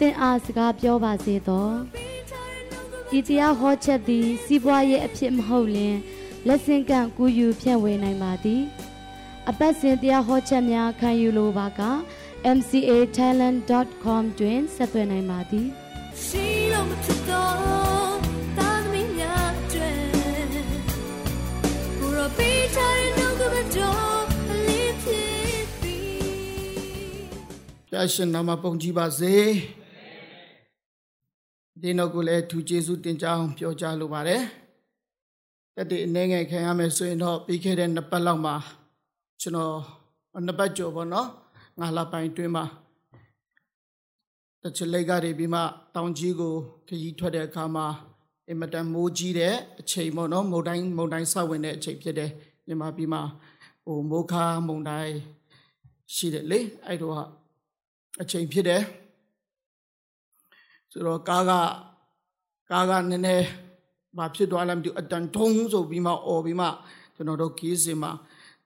သင်အားစကားပြောပါစေသောဤတရားဟောချက်သည် စီးပွားရေးအဖြစ်မဟုတ်လျင်လက်ဆင့်ကန့်ကူးယူဖြန့်ဝေနိုင်ပါသည် အပတ်စဉ်တရားဟောချက်များခံယူလိုပါက mcatalent.com တွင်ဆက်သွယ်နိုင်ပါသည်ရှိလို့မဖြစ်တော့တာသမီးများတွေဘုရောပေးချင်နှုတ်ကပတ်တော်အလေးဖြစ်ပြီးဖျားရှင်နာမပုံကြည်ပါစေ ဒီနောက်ကိုလည်းသူကျေးဇူးတင်ကြအောင်ပြောကြားလိုပါတယ်တက်တဲ့အနေငယ်ခံရမယ်ဆိုရင်တော့ပြီးခဲ့တဲ့နှစ်ပတ်လောက်မှာကျွန်တော်နှစ်ပတ်ကျော်ပေါ့နော်ငါလာပိုင်တွင်းမှာတချလိတ်ကတွေပြီးမှတောင်ကြီးကိုခရီးထွက်တဲ့အခါမှာအင်မတန်မိုးကြီးတဲ့အချိန်ပေါ့နော်မုန်တိုင်းမုန်တိုင်းဆက်ဝင်တဲ့အချိန်ဖြစ်တယ်မြန်မာပြည်မှာဟိုမိုးခါမုန်တိုင်းရှိတယ်လေအဲ့တော့အချိန်ဖြစ်တယ် ဆိုတော့ကားကကားကနည်းနည်းဘာဖြစ်သွားလဲမသိဘူးအတန်ထုံးဆိုပြီးမှអော်ပြီးမှကျွန်တော်တို့ခီးစင်မှာ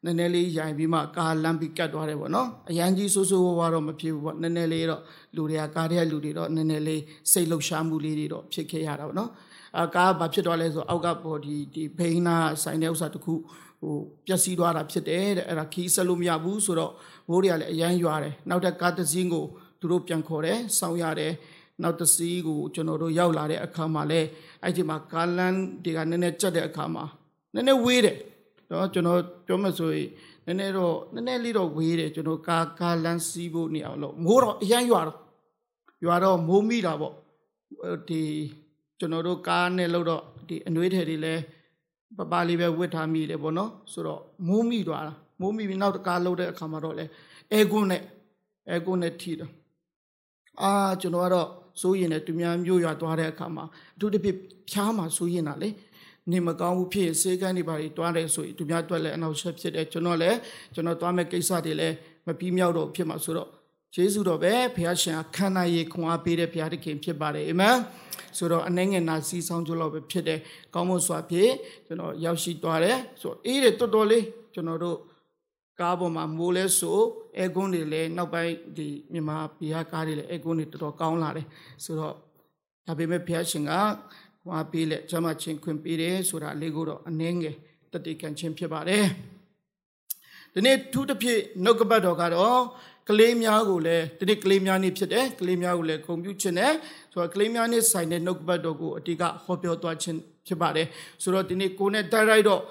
နည်းနည်းလေးရိုင်ပြီးမှကားလမ်းပြီးကတ်သွားတယ်ပေါ့နော်အရန်ကြီးဆိုးဆိုးဝါးဝါတော့မဖြစ်ဘူးပေါ့နည်းနည်းလေးတော့လူတွေကကားတဲ့လူတွေတော့နည်းနည်းလေးစိတ်လှုပ်ရှားမှုလေးတွေတော့ဖြစ်ခဲ့ရတာပေါ့နော်အာကားဘာဖြစ်သွားလဲဆိုအောက်ကပေါ်ဒီဒီဘိန်းနာဆိုင်တဲ့ဥစ္စာတစ်ခုဟိုပျက်စီးသွားတာဖြစ်တယ်တဲ့အဲ့ဒါခီးဆက်လို့မရဘူးဆိုတော့မိုးတွေကလည်းအရန်ရွာတယ်နောက်တဲ့ကားတစ်စီးကိုသူတို့ပြန်ခေါ်တယ်စောင်းရတယ် နောက်တစ်စီးကိုကျွန်တော်တို့ရောက်လာတဲ့အခါမှာလဲအဲ့ဒီမှာကားလန်းတွေကနည်းနည်းကြက်တဲ့အခါမှာနည်းနည်းဝေးတယ်တော့ကျွန်တော်ပြောမှဆိုရင်နည်းနည်းတော့နည်းနည်းလေးတော့ဝေးတယ်ကျွန်တော်ကားကားလန်းစီးဖို့နေအောင်လို့မိုးတော့အရန်ရွာတော့ရွာတော့မိုးမိတာပေါ့ဟိုဒီကျွန်တော်တို့ကားနဲ့လို့တော့ဒီအနှွေးထည်တွေလဲပပလေးပဲဝတ်ထားမိတယ်ပေါ့နော်ဆိုတော့မိုးမိသွားတာမိုးမိပြီးနောက်တစ်ကားလို့တဲ့အခါမှာတော့လဲအဲကွန်းနဲ့အဲကွန်းနဲ့ထီတော့အာကျွန်တော်ကတော့ စိုးရင်လည်းသူများမျိုးရွာသွားတဲ့အခါမှာအထူးသဖြင့်ဖြားမှာစိုးရင်တာလေနေမကောင်းဘူးဖြစ်ရင်စေကန်းတွေပါတွေတွားတယ်ဆိုရင်သူများတွက်လည်းအနောက်ဆက်ဖြစ်တယ်ကျွန်တော်လည်းကျွန်တော်တွားမဲ့ကိစ္စတွေလည်းမပြီးမြောက်တော့ဖြစ်မှာဆိုတော့ယေရှုတော်ပဲဘုရားရှင်ကခန္ဓာရည်ခွန်အားပေးတဲ့ဘုရားသခင်ဖြစ်ပါတယ်အာမင်ဆိုတော့အနှဲငယ်နာစီဆောင်ကြလို့ပဲဖြစ်တယ်ကောင်းမွန်စွာဖြင့်ကျွန်တော်ရောက်ရှိသွားတယ်ဆိုတော့အေးတယ်တော်တော်လေးကျွန်တော်တို့ကားပေါ်မှာမိုးလဲဆို အဲကွန်းတွေလည်းနောက်ပိုင်းဒီမြန်မာပြည်ဟာကားတွေလည်းအဲကွန်းတွေတော်တော်ကောင်းလာတယ်ဆိုတော့ဒါပေမဲ့ဘုရားရှင်ကဟွာပေးလက်ကျမချင်းခွင့်ပေးတယ်ဆိုတာလေးကိုတော့အနှဲငယ်တတိကံချင်းဖြစ်ပါတယ်ဒီနေ့ထူးတစ်ဖြစ်နှုတ်ကပတ်တော်ကတော့ကလေးများကိုလည်းဒီနေ့ကလေးများနေ့ဖြစ်တယ်ကလေးများကိုလည်းဂုဏ်ပြုခြင်းနဲ့ဆိုတော့ကလေးများနေ့ဆိုင်တဲ့နှုတ်ကပတ်တော်ကိုအတိကဟောပြောသွားခြင်းဖြစ်ပါတယ်ဆိုတော့ဒီနေ့ကိုယ်နဲ့တိုက်ရိုက်တော့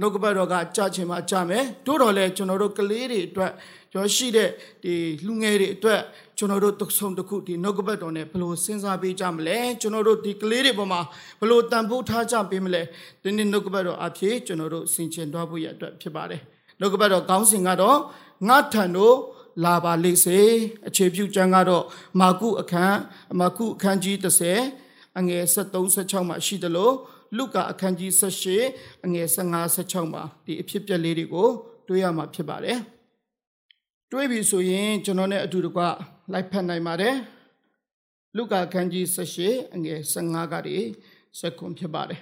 နှုတ်ကပတ်တော်ကကြာချင်မှကြာမယ်တို့တော်လည်းကျွန်တော်တို့ကလေးတွေအတွက်ကျော်ရှိတဲ့ဒီလူငယ်တွေအတွက်ကျွန်တော်တို့တစ်ဆုံတစ်ခုဒီနှုတ်ကပတ်တော်နဲ့ဘယ်လိုစဉ်းစားပေးကြမလဲကျွန်တော်တို့ဒီကလေးတွေပေါ်မှာဘယ်လိုတန်ဖိုးထားကြပေးမလဲဒီနေ့နှုတ်ကပတ်တော်အဖြစ်ကျွန်တော်တို့ဆင်ခြင်သွားဖို့ရအတွက်ဖြစ်ပါတယ်နှုတ်ကပတ်တော်ခေါင်းစဉ်ကတော့ငါထံတို့လာပါလိမ့်စေအခြေပြုကျမ်းကတော့မာကုအခန်းမာကုအခန်းကြီး30အငယ်73 76မှာရှိတယ်လို့ လုကာအခန်းကြီး18အငယ်15 16မှာဒီအဖြစ်ပြက်လေးတွေကိုတွေ့ရမှာဖြစ်ပါတယ်တွေးပြီဆိုရင်ကျွန်တော်နဲ့အတူတကွလိုက်ဖတ်နိုင်ပါတယ်လုကာအခန်းကြီး18အငယ်15ကတည်းစက္ကွန်ဖြစ်ပါတယ်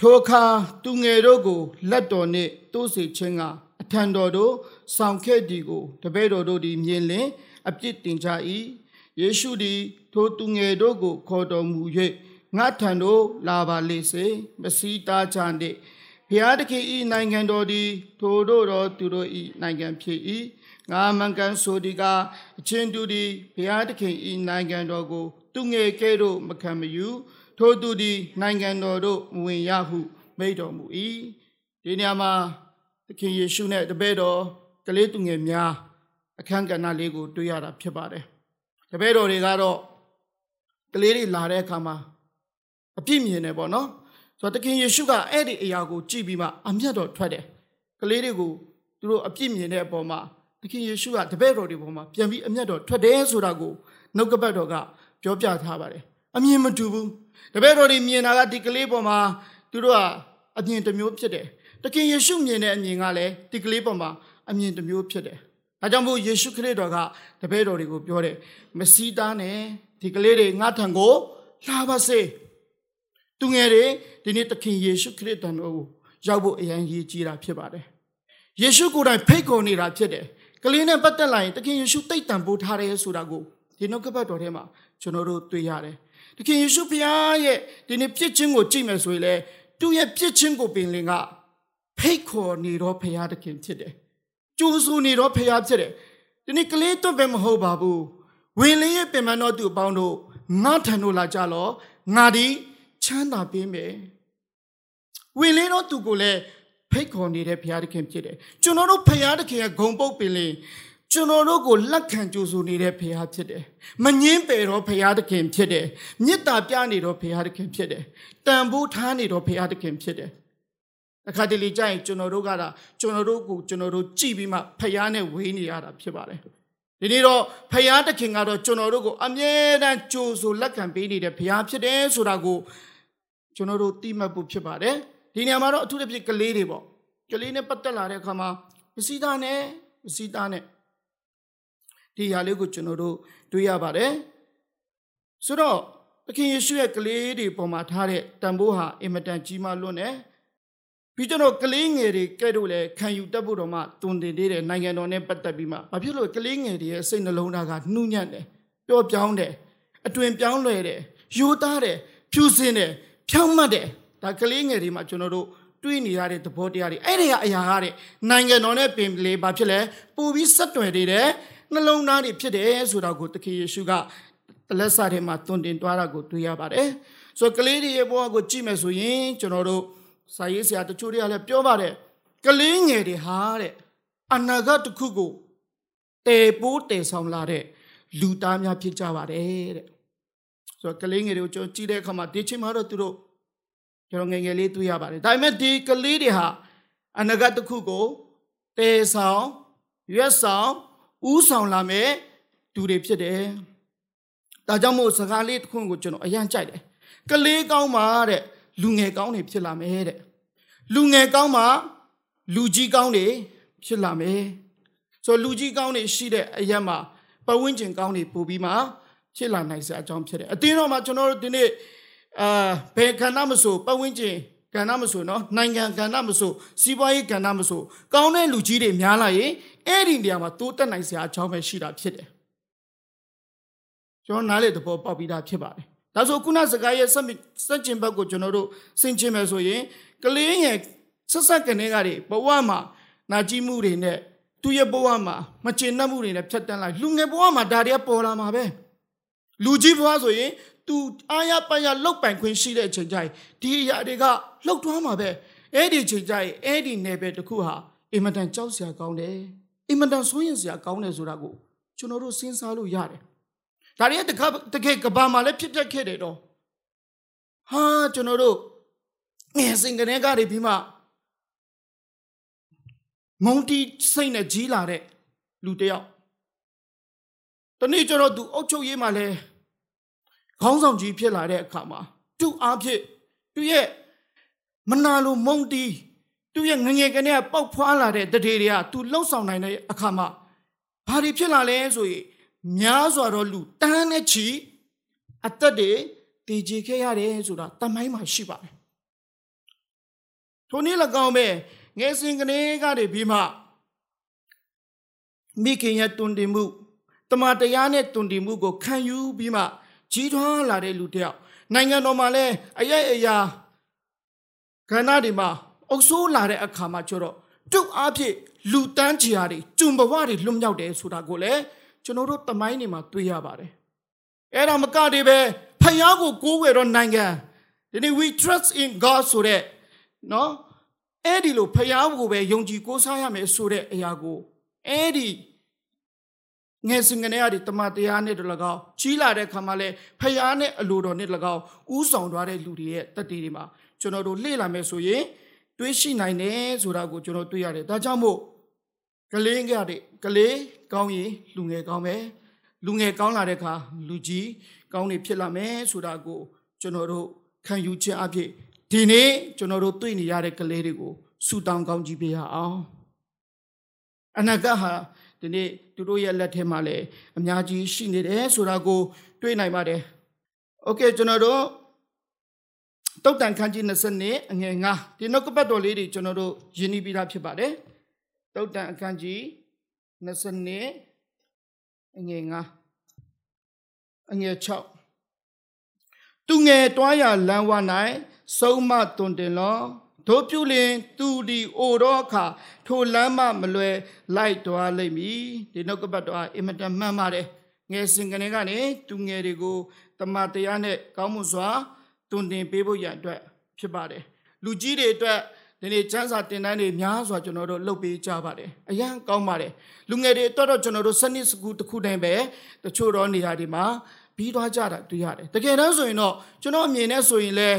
ထိုအခါသူငယ်တို့ကိုလက်တော်နှင့်တိုးစေခြင်းကအထံတော်တို့ဆောင်ခဲ့သည်ကိုတပည့်တော်တို့သည်မြင်လင်အပြစ်တင်ကြ၏ယေရှုသည်ထိုသူငယ်တို့ကိုခေါ်တော်မူ၍ ငါထံသို့လာပါလေစေမစီတားကြနှင့်ဘုရားသခင်ဤနိုင်ငံတော်သည်ထိုတို့တော်သူတို့ဤနိုင်ငံဖြစ်၏ငါမန်ကန်ဆိုဒီကအချင်းတူသည်ဘုရားသခင်ဤနိုင်ငံတော်ကို သူငယ်ကဲ့သို့မခံမယူထိုသူသည်နိုင်ငံတော်သို့မဝင်ရဟုမိန့်တော်မူ၏ဒီနေရာမှာသခင်ယေရှုနဲ့တပည့်တော်ကလေးသူငယ်များအခန်းကဏ္ဍလေးကိုတွေ့ရတာဖြစ်ပါတယ်တပည့်တော်တွေကတော့ကလေးတွေလာတဲ့အခါမှာ အပြစ်မြင်တယ်ပေါ့နော်ဆိုတော့သခင်ယေရှုကအဲ့ဒီအရာကိုကြည့်ပြီးမှအမျက်တော်ထွက်တယ်ကလေးတွေကိုသူတို့အပြစ်မြင်တဲ့အပေါ်မှာသခင်ယေရှုကတပည့်တော်တွေပေါ်မှာပြန်ပြီးအမျက်တော်ထွက်တယ်ဆိုတာကိုနှုတ်ကပတ်တော်ကပြောပြထားပါတယ်အမြင်မတူဘူးတပည့်တော်တွေမြင်တာကဒီကလေးပေါ်မှာသူတို့ကအမြင်တစ်မျိုးဖြစ်တယ်တခင်ယေရှုမြင်တဲ့အမြင်ကလည်းဒီကလေးပေါ်မှာအမြင်တစ်မျိုးဖြစ်တယ်ဒါကြောင့်မို့ယေရှုခရစ်တော်ကတပည့်တော်တွေကိုပြောတယ်မစီးသားနဲ့ဒီကလေးတွေငါထံကိုလာပါစေ သူငယ်တွေဒီနေ့သခင်ယေရှုခရစ်တော်ကိုရောက်ဖို့အရန်ရည်ကြီးတာဖြစ်ပါတယ်ယေရှုကိုယ်တိုင်ဖိတ်ခေါ်နေတာဖြစ်တယ်ကလေးနဲ့ပတ်သက်လာရင်သခင်ယေရှုတိတ်တံပိုးထားတယ်ဆိုတာကိုဒီနှုတ်ကပတ်တော်ထဲမှာကျွန်တော်တို့တွေ့ရတယ်သခင်ယေရှုဖခင်ရဲ့ဒီနေ့ပြစ်ချင်းကိုကြည့်မယ်ဆိုရင်လေသူ့ရဲ့ပြစ်ချင်းကိုပင်လင်ကဖိတ်ခေါ်နေတော့ဖခင်သခင်ဖြစ်တယ်ကြိုးဆူနေတော့ဖခင်ဖြစ်တယ်ဒီနေ့ကလေးတော့ပဲမဟုတ်ပါဘူးဝင်လေးရဲ့ပင်မတော်သူအပေါင်းတို့ငါထံတို့လာကြလောငါဒီ ချမ်းသာပေးမယ်ဝင်လေးတော့သူကိုလည်းဖိတ်ခေါ်နေတဲ့ဘုရားသခင်ဖြစ်တယ်ကျွန်တော်တို့ဘုရားသခင်ရဲ့ဂုံပုတ်ပင်လင်ကျွန်တော်တို့ကိုလက်ခံကြိုဆိုနေတဲ့ဘုရားဖြစ်တယ်မငင်းပယ်တော့ဘုရားသခင်ဖြစ်တယ်မေတ္တာပြနေတော့ဘုရားသခင်ဖြစ်တယ်တန်ဖိုးထားနေတော့ဘုရားသခင်ဖြစ်တယ်အခါတလေကြရင်ကျွန်တော်တို့ကတာကျွန်တော်တို့ကိုကျွန်တော်တို့ကြည်ပြီးမှဖျားနဲ့ဝေးနေရတာဖြစ်ပါတယ်ဒီနေ့တော့ဖျားတခင်ကတော့ကျွန်တော်တို့ကိုအမြဲတမ်းကြိုဆိုလက်ခံပေးနေတဲ့ဖျားဖြစ်တယ်ဆိုတာကို ကျွန်တော်တို့သိမှတ်ဖို့ဖြစ်ပါတယ်ဒီနေရာမှာတော့အထူးသဖြင့်ကလေးတွေပေါ့ကလေးနဲ့ပတ်သက်လာတဲ့အခါမှာမစီသားနဲ့မစီသားနဲ့ဒီຢာလေးကိုကျွန်တော်တို့တွေ့ရပါတယ်ဆိုတော့သခင်ယေရှုရဲ့ကလေးတွေပေါ်မှာထားတဲ့တန်ဖိုးဟာအင်မတန်ကြီးမားလွန်းတယ်ပြီးကျွန်တော်ကလေးငယ်တွေကဲ့တို့လည်းခံယူတတ်ဖို့တော့မှတွင်တင်သေးတယ်နိုင်ငံတော်နဲ့ပတ်သက်ပြီးမှဘာဖြစ်လို့ကလေးငယ်တွေရဲ့စိတ်နှလုံးသားကနှူးညံ့တယ်ပျော့ပြောင်းတယ်အတွင်ပြောင်းလွယ်တယ်ယူသားတယ်ဖြူစင်တယ် ဖြောင်းမတ်တယ်ဒါကလေးငယ်တွေမှာကျွန်တော်တို့တွေးနေရတဲ့သဘောတရားတွေအဲ့ဒီကအရာကတဲ့နိုင်ငံတော်နဲ့ပင်လေဘာဖြစ်လဲပို့ပြီးဆက်တွယ်နေတဲ့နှလုံးသားတွေဖြစ်တယ်ဆိုတာကိုသခင်ယေရှုကတလက်စာထဲမှာတွင်တင်သွားတာကိုတွေ့ရပါတယ်ဆိုတော့ကလေးတွေရဲ့ဘဝကိုကြည့်မယ်ဆိုရင်ကျွန်တော်တို့စာရေးဆရာတချို့တွေကလည်းပြောပါတယ်ကလေးငယ်တွေဟာတဲ့အနာဂတ်တစ်ခုကိုတေပိုးတေဆောင်လာတဲ့လူသားများဖြစ်ကြပါတယ်တဲ့ ဆိုတော့ကလေးငယ်တွေကိုကျွန်တော်ကြည့်တဲ့အခါမှာဒီချိန်မှာတော့သူတို့ကျွန်တော်ငယ်ငယ်လေးတွေ့ရပါတယ်ဒါပေမဲ့ဒီကလေးတွေဟာအနာဂတ်တစ်ခုကိုတေဆောင်ရွက်ဆောင်ဥဆောင်လာမယ်သူတွေဖြစ်တယ်ဒါကြောင့်မို့စကားလေးတစ်ခုကိုကျွန်တော်အရန်ကြိုက်တယ်ကလေးကောင်းပါတဲ့လူငယ်ကောင်းတွေဖြစ်လာမယ်တဲ့လူငယ်ကောင်းမှာလူကြီးကောင်းတွေဖြစ်လာမယ်ဆိုလူကြီးကောင်းတွေရှိတဲ့အရက်မှာပတ်ဝန်းကျင်ကောင်းတွေပို့ပြီးမှ ဖြစ်လာနိုင်စရာအကြောင်းဖြစ်တယ်အတင်းတော်မှာကျွန်တော်တို့ဒီနေ့အာဘယ်ကဏ္ဍမဆိုပတ်ဝန်းကျင်ကဏ္ဍမဆိုနော်နိုင်ငံကဏ္ဍမဆိုစီးပွားရေးကဏ္ဍမဆိုကောင်းတဲ့လူကြီးတွေများလာရင်အဲ့ဒီနေရာမှာတိုးတက်နိုင်စရာအကြောင်းပဲရှိတာဖြစ်တယ်ကျွန်တော်နားလေသဘောပေါက်ပြီးသားဖြစ်ပါတယ်ဒါဆိုခုနစကားရဲ့စက်ကျင်ဘက်ကိုကျွန်တော်တို့ဆင်ခြင်မယ်ဆိုရင်ကလေးငယ်ဆက်ဆက်ကနေကတွေဘဝမှာနာကြည့်မှုတွေနဲ့သူရဲ့ဘဝမှာမကျင်납မှုတွေနဲ့ဖြတ်တန်းလိုက်လူငယ်ဘဝမှာဒါတွေကပေါ်လာမှာပဲ လူကြီးဘဝဆိုရင်သူအာရပရလောက်ပိုင်ခွင့်ရှိတဲ့အချိန်ကျရင်ဒီအရာတွေကလှုပ်ထွားမှာပဲအဲ့ဒီအချိန်ကျရင်အဲ့ဒီနယ်ပယ်တစ်ခုဟာအင်မတန်ကြောက်စရာကောင်းတယ်အင်မတန်ဆိုးရင်စရာကောင်းတယ်ဆိုတာကိုကျွန်တော်တို့စဉ်းစားလို့ရတယ်ဒါရီတကတကယ်ကဘာမှလည်းဖြစ်တတ်ခဲ့တယ်တော့ဟာကျွန်တော်တို့ငယ်စဉ်ကနေကတွေပြီးမှမုံတီစိတ်နဲ့ကြီးလာတဲ့လူတယောက် တနေ့ကျတော့သူအုတ်ချုပ်ရေးမှလည်းခေါင်းဆောင်ကြီးဖြစ်လာတဲ့အခါမှာသူ့အားဖြင့်သူ့ရဲ့မနာလိုမုံတီသူ့ရဲ့ငငယ်ကနေပေါက်ဖွာလာတဲ့တရေတွေကသူလှုပ်ဆောင်နိုင်တဲ့အခါမှာဘာတွေဖြစ်လာလဲဆိုရင်များစွာသောလူတန်းနဲ့ချီအသက်တွေတည်ကြည်ခဲ့ရတယ်ဆိုတာတမိုင်းမှာရှိပါတယ်ထိုနည်း၎င်းပဲငယ်စဉ်ကနေကတည်းပြီးမှမိခင်ရဲ့တွင်တင်မှု တမန်တရားနဲ့တွင်တင်မှုကိုခံယူပြီးမှကြီးထွားလာတဲ့လူတယောက်နိုင်ငံတော်မှာလည်းအယက်အရာခန္ဓာတွေမှာအုပ်ဆိုးလာတဲ့အခါမှာကျတော့တုတ်အားဖြင့်လူတန်းချီဟာတွေကျုံဘဝတွေလွတ်မြောက်တယ်ဆိုတာကိုလည်းကျွန်တော်တို့တမိုင်းတွေမှာတွေ့ရပါတယ်အဲ့ဒါမကတည်းပဲဖယားကိုကိုးဝယ်တော့နိုင်ငံဒီနေ့ we trust in God ဆိုတဲ့နော်အဲ့ဒီလိုဖယားကိုပဲယုံကြည်ကိုးစားရမယ်ဆိုတဲ့အရာကိုအဲ့ဒီ ငယ်စဉ်ကနေရတဲ့တမန်တရားနဲ့တလကောက်ကြီးလာတဲ့ခါမှာလဲဖယားနဲ့အလိုတော်နဲ့တလကောက်ဥဆောင်သွားတဲ့လူတွေရဲ့တတိတွေမှာကျွန်တော်တို့လေ့လာမယ်ဆိုရင်တွေးရှိနိုင်တယ်ဆိုတာကိုကျွန်တော်တွေ့ရတယ်ဒါကြောင့်မို့ကလေးငယ်တဲ့ကလေးကောင်းရင်လူငယ်ကောင်းပဲလူငယ်ကောင်းလာတဲ့အခါလူကြီးကောင်းနေဖြစ်လာမယ်ဆိုတာကိုကျွန်တော်တို့ခံယူခြင်းအဖြစ်ဒီနေ့ကျွန်တော်တို့တွေ့နေရတဲ့ကလေးတွေကိုဆူတောင်းကောင်းကြည့်ပေးရအောင်အနာဂတ်ဟာ ဒီနေ့သူတို့ရဲ့လက်ထဲမှာလည်းအများကြီးရှိနေတယ်ဆိုတာကို တွေ့နိုင်ပါတယ်။ Okay ကျွန်တော်တို့တုတ်တန်ခန်းကြီး20နှစ်အငယ်9ဒီနောက်ကပတ်တော်လေးတွေကျွန်တော်တို့ရင်းနှီးပြီးသားဖြစ်ပါတယ်။တုတ်တန်အခန်းကြီး20နှစ်အငယ်9အငယ်6သူငယ်တွားရလမ်းဝ၌ဆုံးမတွင်တင်လော့ တို့ပြုလင်သူဒီအိုတော့အခါထိုလမ်းမမလွယ်လိုက်တွားလိမ့်မည်ဒီနောက်ကပတ်တော်အင်မတန်မှန်ပါတယ်ငယ်စဉ်ကနေကနေသူငယ်တွေကိုတမန်တရားနဲ့ကောင်းမှုစွာတွင်တင်ပေးဖို့ရန်အတွက်ဖြစ်ပါတယ်လူကြီးတွေအတွက်ဒီနေ့ကျမ်းစာတင်တန်းတွေများစွာကျွန်တော်တို့လုပ်ပေးကြပါတယ်အရန်ကောင်းပါတယ်လူငယ်တွေအတွက်တော့ကျွန်တော်တို့စနစ်စကူတစ်ခုတိုင်းပဲတချို့တော့နေရာတွေမှာပြီးသွားကြတာတွေ့ရတယ်တကယ်တမ်းဆိုရင်တော့ကျွန်တော်အမြင်နဲ့ဆိုရင်လဲ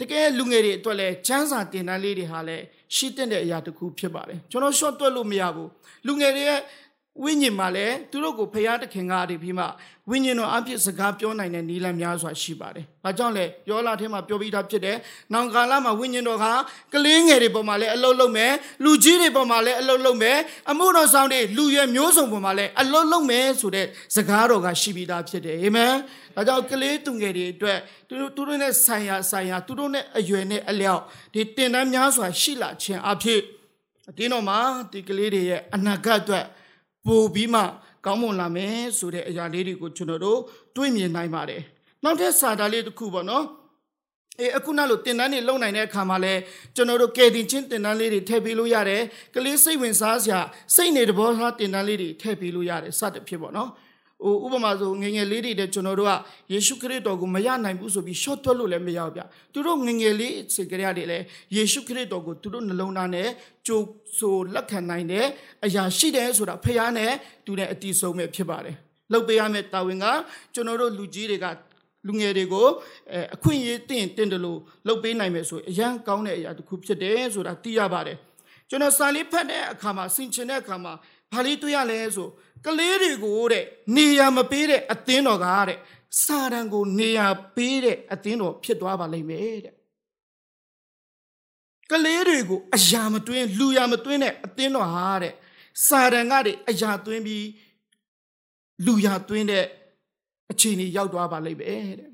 တကယ်လူငယ်တွေအတွက်လဲကျမ်းစာတင်တန်းလေးတွေဟာလဲရှိတဲ့အရာတစ်ခုဖြစ်ပါတယ်ကျွန်တော် short တွက်လို့မရဘူးလူငယ်တွေရဲ့ ဝိညာဉ်မှာလည်းသူတို့ကိုဖရာသခင်ကနေပြီးမှဝိညာဉ်တော်အဖြစ်စကားပြောနိုင်တဲ့နီလန်များစွာရှိပါတယ်။ဘာကြောင့်လဲယောလာထဲမှာပြောပြီးသားဖြစ်တယ်။နောင်ကာလမှာဝိညာဉ်တော်ကကလေးငယ်တွေပေါ်မှာလည်းအလုတ်လုံးမယ်။လူကြီးတွေပေါ်မှာလည်းအလုတ်လုံးမယ်။အမှုတော်ဆောင်တွေလူရွယ်မျိုးစုံပေါ်မှာလည်းအလုတ်လုံးမယ်ဆိုတဲ့စကားတော်ကရှိပြီးသားဖြစ်တယ်။အာမင်။ဒါကြောင့်ကလေးသူငယ်တွေအတွက်သူတို့သူတို့နဲ့ဆိုင်ရာဆိုင်ရာသူတို့နဲ့အရွယ်နဲ့အလျောက်ဒီတင်တန်းများစွာရှိလာခြင်းအဖြစ်အတင်းတော်မှာဒီကလေးတွေရဲ့အနာဂတ်အတွက် ပို့ပြီးမှကောင်းမွန်လာမယ်ဆိုတဲ့အရာလေးတွေကိုကျွန်တော်တို့တွေးမြင်နိုင်ပါတယ်နောက်ထပ်စာသားလေးတစ်ခုပေါ့နော်အေးအခုနောက်လို့တင်တန်းတွေလုံနိုင်တဲ့အခါမှာလဲကျွန်တော်တို့ကယ်တင်ချင်းတင်တန်းလေးတွေထည့်ပေးလို့ရတယ်ကလေးစိတ်ဝင်စားစရာစိတ်နေတဘောထားတင်တန်းလေးတွေထည့်ပေးလို့ရတယ်စသဖြင့်ပေါ့နော် ဟိုဥပမာဆိုငငယ်လေးတွေတဲ့ကျွန်တော်တို့ကယေရှုခရစ်တော်ကိုမရနိုင်ဘူးဆိုပြီးရှော့တွက်လို့လည်းမရဘူးဗျသူတို့ငငယ်လေးစေကြရတယ်လေယေရှုခရစ်တော်ကိုသူတို့နှလုံးသားနဲ့ကြိုးဆိုလက်ခံနိုင်တဲ့အရာရှိတယ်ဆိုတာဖခင်နဲ့သူနဲ့အတီးဆုံးပဲဖြစ်ပါတယ်လုပ်ပေးရမယ့်တာဝန်ကကျွန်တော်တို့လူကြီးတွေကလူငယ်တွေကိုအဲအခွင့်အရေးတင်တင်တယ်လို့လုပ်ပေးနိုင်မယ်ဆိုအရန်ကောင်းတဲ့အရာတစ်ခုဖြစ်တယ်ဆိုတာသိရပါတယ်ကျွန်တော်စာလေးဖတ်တဲ့အခါမှာဆင်ခြင်တဲ့အခါမှာ ဘာလေးတွေ့ရလဲဆိုကလေးတွေကိုတဲ့နေရာမပေးတဲ့အသင်းတော်ကတဲ့စာတန်ကိုနေရာပေးတဲ့အသင်းတော်ဖြစ်သွားပါလိမ့်မယ်တဲ့ကလေးတွေကိုအရာမတွင်းလူရာမတွင်းတဲ့အသင်းတော်ဟာတဲ့စာတန်ကတဲ့အရာတွင်းပြီးလူရာတွင်းတဲ့အခြေအနေရောက်သွားပါလိမ့်မယ်တဲ့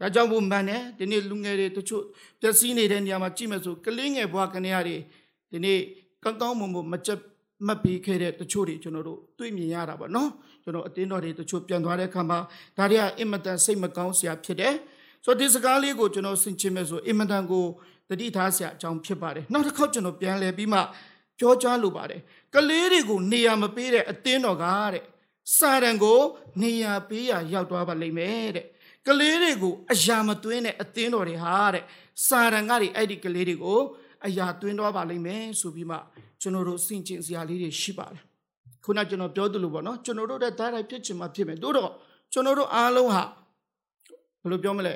ဒါကြောင့်ဘုမှန်တယ်ဒီနေ့လူငယ်တွေတချို့ပျက်စီးနေတဲ့နေရာမှာကြည့်မယ်ဆိုကလေးငယ်ဘွားကနေရတွေဒီနေ့ကောင်းကောင်းမွန်မွန်မကြက် မှတ်ပြီးခဲ့တဲ့တချို့တွေကျွန်တော်တို့တွေ့မြင်ရတာပေါ့နော်ကျွန်တော်အတင်းတော်တွေတချို့ပြန်သွားတဲ့အခါမှာဒါတွေကအင်မတန်စိတ်မကောင်းစရာဖြစ်တယ်ဆိုတော့ဒီစကားလေးကိုကျွန်တော်ဆင်ခြင်မဲ့ဆိုအင်မတန်ကိုတတိထားစရာအကြောင်းဖြစ်ပါတယ်နောက်တစ်ခေါက်ကျွန်တော်ပြန်လဲပြီးမှပြောကြားလိုပါတယ်ကလေးတွေကိုနေရာမပေးတဲ့အတင်းတော်ကတဲ့စာရန်ကိုနေရာပေးရရောက်သွားပါလိမ့်မယ်တဲ့ကလေးတွေကိုအရာမသွင်းတဲ့အသင်းတော်တွေဟာတဲ့စာရန်ကတွေအဲ့ဒီကလေးတွေကို အရာသွင်းတော့ပါလိမ့်မယ်ဆိုပြီးမှကျွန်တော်တို့စင်ကျင်စရာလေးတွေရှိပါတယ်ခုနကျွန်တော်ပြောသလိုပေါ့နော်ကျွန်တော်တို့တဲ့ဓာတ်ရိုက်ဖြစ်ချင်မှဖြစ်မယ်တို့တော့ကျွန်တော်တို့အားလုံးဟာဘယ်လိုပြောမလဲ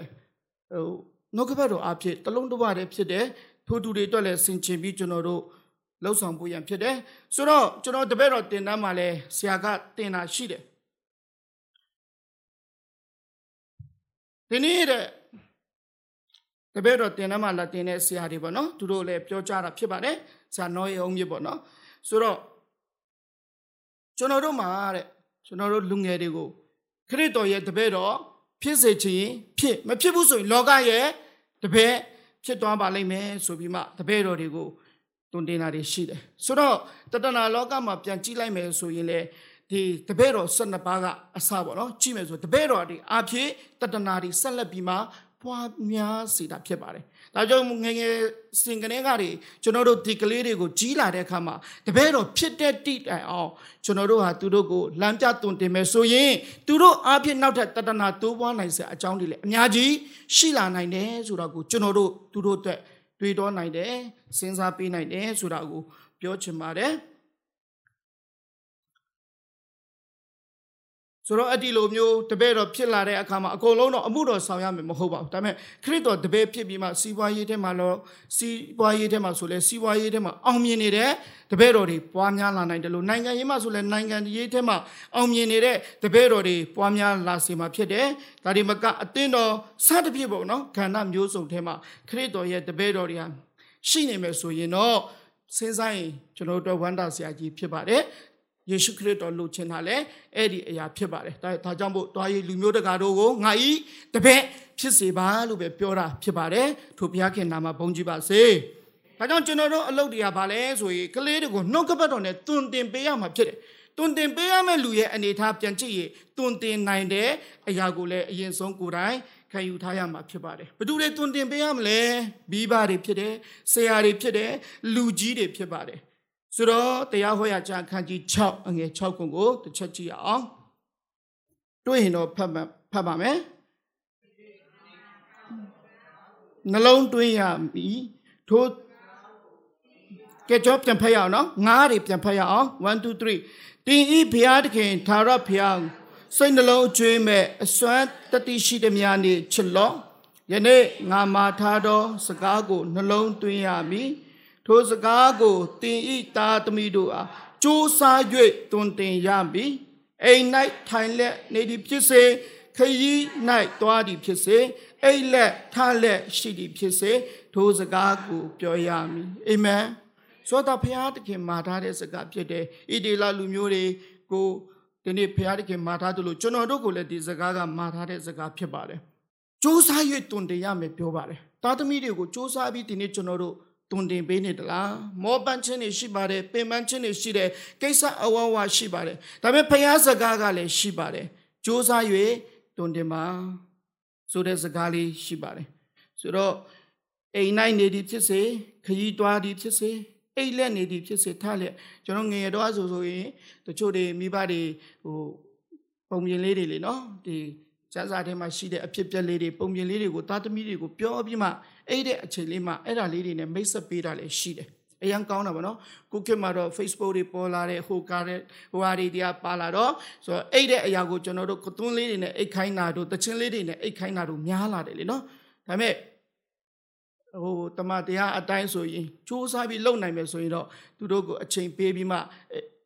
ဟိုနှုတ်ကပတ်တော်အဖြစ်တလုံးတစ်ပါးတည်းဖြစ်တယ်ထို့တူတွေအတွက်လည်းစင်ကျင်ပြီးကျွန်တော်တို့လှုပ်ဆောင်ဖို့ရန်ဖြစ်တယ်ဆိုတော့ကျွန်တော်တပည့်တော်တင်တန်းမှာလဲဆရာကတင်တာရှိတယ်ဒီနေ့တဲ့ တပည့်တော်တင်ထဲမှာလာတင်တဲ့ဆရာတွေပေါ့နော်သူတို့လည်းပြောကြတာဖြစ်ပါတယ်ဆရာနောရဲ့အောင်မြစ်ပေါ့နော်ဆိုတော့ကျွန်တော်တို့မှာတဲ့ကျွန်တော်တို့လူငယ်တွေကိုခရစ်တော်ရဲ့တပည့်တော်ဖြစ်စေခြင်းဖြစ်မဖြစ်ဘူးဆိုရင်လောကရဲ့တပည့်ဖြစ်သွားပါလိမ့်မယ်ဆိုပြီးမှတပည့်တော်တွေကိုတွန်တင်တာတွေရှိတယ်ဆိုတော့တတနာလောကမှာပြန်ကြည့်လိုက်မယ်ဆိုရင်လေဒီတပည့်တော်၁၂ပါးကအစပေါ့နော်ကြည့်မယ်ဆိုတပည့်တော်တွေအဖြစ်တတနာတွေဆက်လက်ပြီးမှ ပွားများစေတာဖြစ်ပါတယ်။ဒါကြောင့်ငငယ်စင်ကနေကတွေကျွန်တော်တို့ဒီကလေးတွေကိုကြီးလာတဲ့အခါမှာတပည့်တော်ဖြစ်တဲ့တိတိုင်အောင်ကျွန်တော်တို့ဟာသူတို့ကိုလမ်းပြတွင်တင်မယ်ဆိုရင်သူတို့အဖြစ်နောက်ထပ်တတနာတိုးပွားနိုင်စရာအကြောင်းတွေလည်းအများကြီးရှိလာနိုင်တယ်ဆိုတော့ကိုကျွန်တော်တို့သူတို့အတွက်တွေးတောနိုင်တယ်စဉ်းစားပေးနိုင်တယ်ဆိုတာကိုပြောချင်ပါတယ် ဆိုတော့အဲ့ဒီလိုမျိုးတပည့်တော်ဖြစ်လာတဲ့အခါမှာအကုန်လုံးတော့အမှုတော်ဆောင်ရမယ်မဟုတ်ပါဘူးဒါပေမဲ့ခရစ်တော်တပည့်ဖြစ်ပြီးမှစီးပွားရေးထဲမှာတော့စီးပွားရေးထဲမှာဆိုလဲစီးပွားရေးထဲမှာအောင်မြင်နေတဲ့တပည့်တော်တွေပွားများလာနိုင်တယ်လို့နိုင်ငံရေးမှာဆိုလဲနိုင်ငံရေးထဲမှာအောင်မြင်နေတဲ့တပည့်တော်တွေပွားများလာစေမှာဖြစ်တယ်ဒါဒီမကအသင်းတော်စသဖြင့်ပေါ့နော်ခန္ဓာမျိုးစုံထဲမှာခရစ်တော်ရဲ့တပည့်တော်တွေဟာရှိနေမယ်ဆိုရင်တော့စဉ်းစားရင်ကျွန်တော်တို့ဝမ်းတာဆရာကြီးဖြစ်ပါတယ် ယေရှုခရစ်တော်လှူချင်တာလဲအဲ့ဒီအရာဖြစ်ပါတယ်ဒါဒါကြောင့်မို့တွားရည်လူမျိုးတကာတို့ကိုငါဤတပည့်ဖြစ်စေပါလို့ပဲပြောတာဖြစ်ပါတယ်ထိုဘုရားခင်နာမှာဘုန်းကြီးပါစေဒါကြောင့်ကျွန်တော်တို့အလုပ်တွေကဘာလဲဆိုရင်ကလေးတွေကိုနှုတ်ကပတ်တော်နဲ့တွင်တင်ပေးရမှာဖြစ်တယ်တွင်တင်ပေးရမယ့်လူရဲ့အနေထားပြန်ကြည့်ရင်တွင်တင်နိုင်တဲ့အရာကိုလည်းအရင်ဆုံးကိုယ်တိုင်ခံယူထားရမှာဖြစ်ပါတယ်ဘယ်သူတွေတွင်တင်ပေးရမလဲမိဘတွေဖြစ်တယ်ဆရာတွေဖြစ်တယ်လူကြီးတွေဖြစ်ပါတယ် ဆိုတော့တရားဟောရကြအခန်းကြီး6အငယ်6ခုကိုတစ်ချက်ကြည့်အောင်တွေ့ရင်တော့ဖတ်ဖတ်ပါမယ်နှလုံးသွင်းရမည်ထို့ကဲကြောပြန်ဖတ်ရအောင်နော်ငါးတွေပြန်ဖတ်ရအောင်1 2 3တင်ဤဘုရားသခင်သာရဘုရားစိတ်နှလုံးကျွေးမဲ့အစွမ်းတတိရှိသည်များနေချစ်လော့ယနေ့ငါမာထားသောစကားကိုနှလုံးသွင်းရမည် ထိုစကားကိုတင်ဤသားသမီးတို့အားကြိုးစား၍တွင်တင်ရမည်အိမ်၌ထိုင်လက်နေသည်ဖြစ်စေခရီး၌သွားသည်ဖြစ်စေအိမ်လက်ထားလက်ရှိသည်ဖြစ်စေထိုစကားကိုပြောရမည်အာမင်ဆိုတော့ဘုရားသခင်မှာထားတဲ့စကားဖြစ်တယ်ဣတိလလူမျိုးတွေကိုဒီနေ့ဘုရားသခင်မှာထားသလိုကျွန်တော်တို့ကိုလည်းဒီစကားကမှာထားတဲ့စကားဖြစ်ပါတယ်စူးစမ်း၍တွင်တင်ရမယ်ပြောပါတယ်သားသမီးတွေကိုစူးစမ်းပြီးဒီနေ့ကျွန်တော်တို့ တွင်တင်ပေးနေတလားမောပန်းခြင်းတွေရှိပါတယ်ပင်ပန်းခြင်းတွေရှိတယ်ကိစ္စအဝဝရှိပါတယ်ဒါပေမဲ့ဘုရားစကားကလည်းရှိပါတယ်စူးစမ်း၍တွင်တင်ပါဆိုတဲ့စကားလေးရှိပါတယ်ဆိုတော့အိမ်နိုင်နေသည်ဖြစ်စေခရီးသွားသည်ဖြစ်စေအိတ်လက်နေသည်ဖြစ်စေထားလက်ကျွန်တော်ငယ်ရတော့ဆိုဆိုရင်တချို့တွေမိဘတွေဟိုပုံပြင်လေးတွေလေနော်ဒီစမ်းစာထဲမှာရှိတဲ့အဖြစ်ပြက်လေးတွေပုံပြင်လေးတွေကိုသားသမီးတွေကိုပြောပြီးမှ အဲ့တဲ့အချိန်လေးမှာအဲ့ဒါလေးတွေနဲ့မိတ်ဆက်ပေးတာလည်းရှိတယ်အရန်ကောင်းတာဗောနော်ခုခေတ်မှာတော့ Facebook တွေပေါ်လာတဲ့ဟိုကားတဲ့ဟိုဟာတွေတရားပါလာတော့ဆိုတော့အဲ့တဲ့အရာကိုကျွန်တော်တို့ကသွန်းလေးတွေနဲ့အိတ်ခိုင်းတာတို့တချင်းလေးတွေနဲ့အိတ်ခိုင်းတာတို့များလာတယ်လေနော်ဒါပေမဲ့ဟိုတမတရားအတိုင်းဆိုရင်စူးစမ်းပြီးလုပ်နိုင်မယ်ဆိုရင်တော့သူတို့ကိုအချိန်ပေးပြီးမှ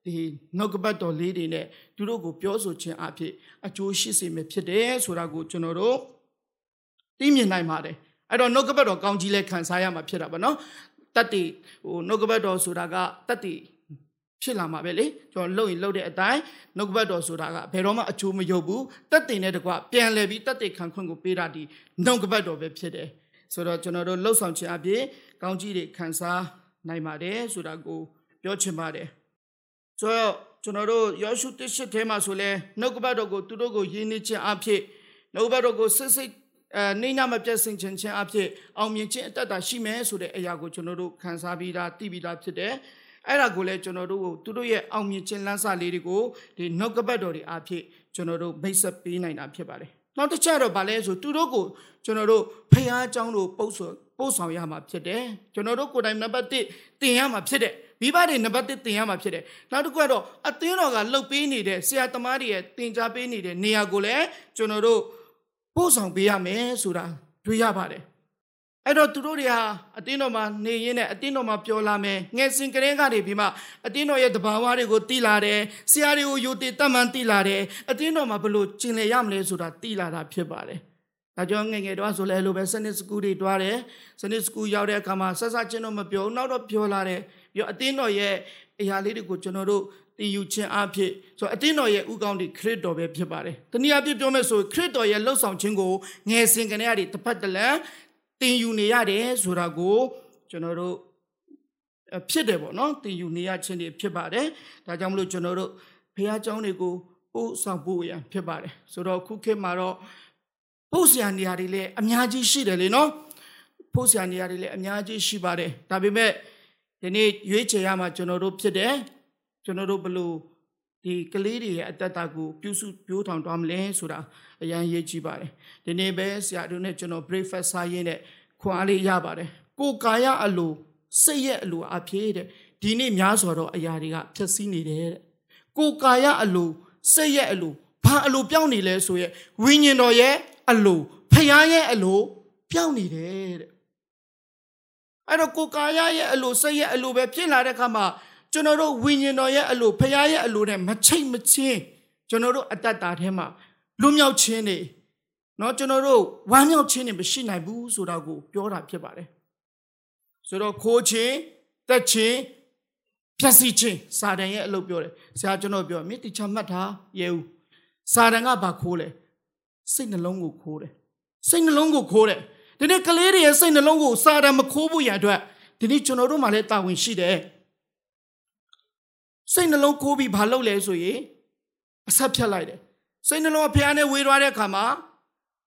ဒီနှုတ်ကပတ်တော်လေးတွေနဲ့သူတို့ကိုပြောဆိုခြင်းအဖြစ်အကျိုးရှိစေမယ်ဖြစ်တယ်ဆိုတာကိုကျွန်တော်တို့သိမြင်နိုင်ပါတယ် အဲ့တော့နှုတ်ကပတ်တော်ကောင်းကြီးလဲခံစားရမှာဖြစ်တာပါနော်တတ်တည်ဟိုနှုတ်ကပတ်တော်ဆိုတာကတတ်တည်ဖြစ်လာမှာပဲလေကျွန်တော်လှုပ်ရင်လှုပ်တဲ့အတိုင်းနှုတ်ကပတ်တော်ဆိုတာကဘယ်တော့မှအချိုးမယုတ်ဘူးတတ်တည်နဲ့တကွပြန်လဲပြီးတတ်တည်ခံခွင့်ကိုပေးတာဒီနှုတ်ကပတ်တော်ပဲဖြစ်တယ်ဆိုတော့ကျွန်တော်တို့လှုပ်ဆောင်ခြင်းအပြင်ကောင်းကြီးတွေခံစားနိုင်ပါတယ်ဆိုတာကိုပြောချင်ပါတယ်ဆိုတော့ကျွန်တော်တို့ယောရှုတစ်ရှစ်ထဲမှာဆိုလဲနှုတ်ကပတ်တော်ကိုသူတို့ကိုယဉ်နေခြင်းအဖြစ်နှုတ်ကပတ်တော်ကိုစစ်စစ် အဲနေညမပြတ်စင်ခြင်းချင်းအဖြစ်အောင်မြင်ခြင်းအတ္တရှိမယ်ဆိုတဲ့အရာကိုကျွန်တော်တို့ခံစားပြီးသားသိပြီးသားဖြစ်တယ်အဲ့ဒါကိုလည်းကျွန်တော်တို့ကိုသူတို့ရဲ့အောင်မြင်ခြင်းလမ်းစာလေးတွေကိုဒီနှုတ်ကပတ်တော်တွေအဖြစ်ကျွန်တော်တို့မိတ်ဆက်ပေးနိုင်တာဖြစ်ပါတယ်နောက်တစ်ချက်တော့ဗာလဲဆိုသူတို့ကိုကျွန်တော်တို့ဖះအကြောင်းတို့ပုတ်ဆိုပို့ဆောင်ရမှာဖြစ်တယ်ကျွန်တော်တို့ကိုယ်တိုင်နံပါတ်1တင်ရမှာဖြစ်တယ်မိဘတွေနံပါတ်1တင်ရမှာဖြစ်တယ်နောက်တစ်ခုကတော့အသင်းတော်ကလှုပ်ပေးနေတဲ့ဆရာသမားတွေရဲ့တင် जा ပေးနေတဲ့နေရာကိုလည်းကျွန်တော်တို့ ပို့ဆောင်ပေးရမယ်ဆိုတာတွေ့ရပါတယ်အဲ့တော့သူတို့တွေဟာအတင်းတော်မှာနေရင်းနဲ့အတင်းတော်မှာပြောလာမယ်ငယ်စဉ်ကလေးကနေပြီးမှအတင်းတော်ရဲ့တဘာဝတွေကိုသိလာတယ်ဆရာတွေကိုယုံတည်တတ်မှန်သိလာတယ်အတင်းတော်မှာဘလို့ကျင်လည်ရမလဲဆိုတာသိလာတာဖြစ်ပါတယ်ဒါကြောင့်ငယ်ငယ်တော့ဆိုလဲလိုပဲစနစ်စကူတွေတွားတယ်စနစ်စကူရောက်တဲ့အခါမှာဆက်ဆက်ချင်းတော့မပြောနောက်တော့ပြောလာတယ်ပြီးတော့အတင်းတော်ရဲ့အရာလေးတွေကိုကျွန်တော်တို့ တည်ယူခြင်းအဖြစ်ဆိုအတင်းတော်ရဲ့ဥကောင်းတွေခရစ်တော်ပဲဖြစ်ပါတယ်။တနည်းအားဖြင့်ပြောမယ်ဆိုခရစ်တော်ရဲ့လှုပ်ဆောင်ခြင်းကိုငယ်စဉ်ကနေရတဲ့တစ်ဖက်တစ်လန်တင်ယူနေရတယ်ဆိုတာကိုကျွန်တော်တို့ဖြစ်တယ်ပေါ့နော်တင်ယူနေရခြင်းတွေဖြစ်ပါတယ်ဒါကြောင့်မလို့ကျွန်တော်တို့ဘုရားကျောင်းတွေကိုပို့ဆောင်ဖို့ရန်ဖြစ်ပါတယ်ဆိုတော့ခုခေတ်မှာတော့ပို့ဆရာနေရာတွေလည်းအများကြီးရှိတယ်လေနော်ပို့ဆရာနေရာတွေလည်းအများကြီးရှိပါတယ်ဒါပေမဲ့ဒီနေ့ရွေးချယ်ရမှာကျွန်တော်တို့ဖြစ်တယ် ကျွန်တော်တို့ဘလို့ဒီကလေးတွေရဲ့အတ္တတာကိုပြုစုပြိုးထောင်သွားမလဲဆိုတာအရန်ရေးကြည့်ပါတယ်ဒီနေ့ပဲဆရာတို့နဲ့ကျွန်တော် breakfast စားရင်းနဲ့ခွန်အားလေးရပါတယ်ကိုကာယအလိုစိတ်ရဲ့အလိုအဖြစ်တဲ့ဒီနေ့များစွာတော့အရာတွေကဖြည့်ဆည်းနေတယ်တဲ့ကိုကာယအလိုစိတ်ရဲ့အလိုဘဘာအလိုပြောင်းနေလဲဆိုရဲဝိညာဉ်တော်ရဲ့အလိုဖခင်ရဲ့အလိုပြောင်းနေတယ်တဲ့အဲ့တော့ကိုယ်ကာယရဲ့အလိုစိတ်ရဲ့အလိုပဲဖြစ်လာတဲ့အခါမှာ ကျွန်တော်တို့ဝိညာဉ်တော်ရဲ့အလိုဖခင်ရဲ့အလိုနဲ့မချိတ်မချင်းကျွန်တော်တို့အတ္တတာထဲမှာလွတ်မြောက်ခြင်းနေเนาะကျွန်တော်တို့ဝမ်းမြောက်ခြင်းနေမရှိနိုင်ဘူးဆိုတာကိုပြောတာဖြစ်ပါတယ်ဆိုတော့ခိုးခြင်းတက်ခြင်းဖြက်စီခြင်းစာတန်ရဲ့အလုပ်ပြောတယ်ဆရာကျွန်တော်ပြောမြစ်တိချမှတ်ထားရဲဦးစာတန်ကဘာခိုးလဲစိတ်နှလုံးကိုခိုးတယ်စိတ်နှလုံးကိုခိုးတယ်ဒီနေ့ကလေးတွေရဲ့စိတ်နှလုံးကိုစာတန်မခိုးဖို့ရန်အတွက်ဒီနေ့ကျွန်တော်တို့မှလည်းတာဝန်ရှိတယ် စိတ်နှလုံးခိုးပြီးဘာလုပ်လဲဆိုရင်အဆက်ဖြတ်လိုက်တယ်စိတ်နှလုံးကဖះနဲ့ဝေသွားတဲ့အခါမှာ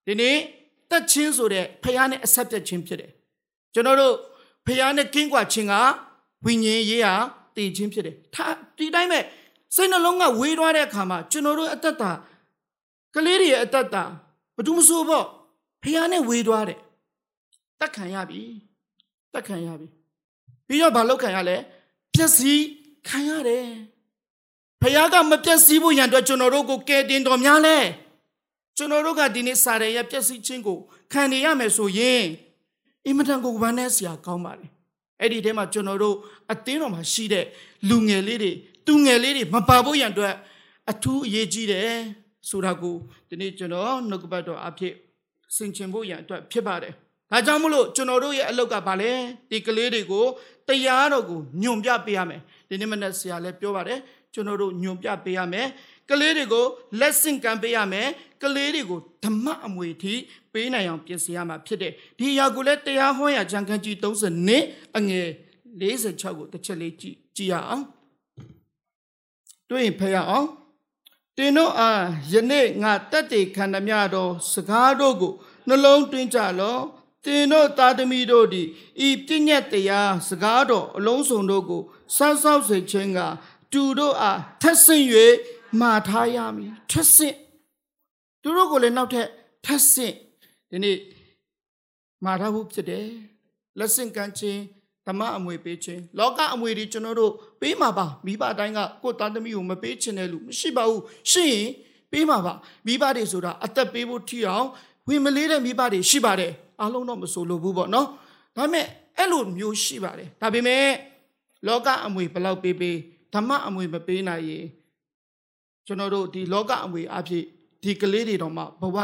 ဒီနေ့တက်ချင်းဆိုတဲ့ဖះနဲ့အဆက်ပြတ်ခြင်းဖြစ်တယ်ကျွန်တော်တို့ဖះနဲ့ကင်းကွာခြင်းကဝိညာဉ်ရေးဟာတည်ခြင်းဖြစ်တယ်ဒါဒီတိုင်းပဲစိတ်နှလုံးကဝေးသွားတဲ့အခါမှာကျွန်တော်တို့အသက်တာကလေးတွေရဲ့အသက်တာဘာလို့မဆိုပေါ့ဖះနဲ့ဝေးသွားတယ်တက်ခံရပြီတက်ခံရပြီပြီးတော့ဘာလုပ်ခံရလဲပျက်စီး ခံရတယ်ဖះကမပျက်စီးဖို့ရန်အတွက်ကျွန်တော်တို့ကိုကယ်တင်တော်များလဲကျွန်တော်တို့ကဒီနေ့စာရရဲ့ပျက်စီးခြင်းကိုခံနေရမယ်ဆိုရင်အင်မတန်ကိုဝမ်းနည်းစရာကောင်းပါတယ်အဲ့ဒီထဲမှာကျွန်တော်တို့အသင်းတော်မှာရှိတဲ့လူငယ်လေးတွေသူငယ်လေးတွေမပါဖို့ရန်အတွက်အထူးအရေးကြီးတယ်ဆိုတာကိုဒီနေ့ကျွန်တော်နှုတ်ကပတ်တော်အဖြစ်ဆင်ခြင်ဖို့ရန်အတွက်ဖြစ်ပါတယ်ဒါကြောင့်မလို့ကျွန်တော်တို့ရဲ့အလုပ်ကဘာလဲဒီကလေးတွေကို တရားတော်ကိုညွန်ပြပေးရမယ်ဒီနေ့မနေ့ဆရာလည်းပြောပါတယ်ကျွန်တော်တို့ညွန်ပြပေးရမယ်ကလေးတွေကိုလက်ဆင့်ကမ်းပေးရမယ်ကလေးတွေကိုဓမ္မအမွေထိပေးနိုင်အောင်ပြင်ဆင်ရမှာဖြစ်တယ်ဒီအရာကိုလည်းတရားဟောရာဂျန်ခန်းကြီး30နှစ်အငယ်46ကိုတစ်ချက်လေးကြည့်ကြည့်ရအောင်တွေ့ရင်ဖတ်ရအောင်တင်တို့အားယနေ့ငါတက်တေခန္ဓမြတော်စကားတို့ကိုနှလုံးသွင်းကြလော တင်တို့သာသမီတို့သည်ဤပြည့်ညက်တရားစကားတော်အလုံးစုံတို့ကိုစောက်စောက်စေခြင်းကတူတို့အားထက်ဆင့်၍မှာထားရမည်ထက်ဆင့်သူတို့ကိုလည်းနောက်ထပ်ထက်ဆင့်ဒီနေ့မှာထားဖို့ဖြစ်တယ်လက်ဆင့်ကမ်းခြင်းဓမ္မအမွေပေးခြင်းလောကအမွေတွေကျွန်တော်တို့ပေးမှာပါမိဘအတိုင်းကကိုယ်သားသမီးကိုမပေးချင်တဲ့လူမရှိပါဘူးရှိရင်ပေးမှာပါမိဘတွေဆိုတာအသက်ပေးဖို့ထီအောင် ဝင်မလေးတဲ့မိဘတွေရှိပါတယ်အားလုံးတော့မဆိုလို့ဘူးပေါ့နော်ဒါပေမဲ့အဲ့လိုမျိုးရှိပါတယ်ဒါပေမဲ့လောကအမွေဘယ်လောက်ပေးပေးဓမ္မအမွေမပေးနိုင်ရင်ကျွန်တော်တို့ဒီလောကအမွေအဖြစ်ဒီကလေးတွေတော့မှဘဝ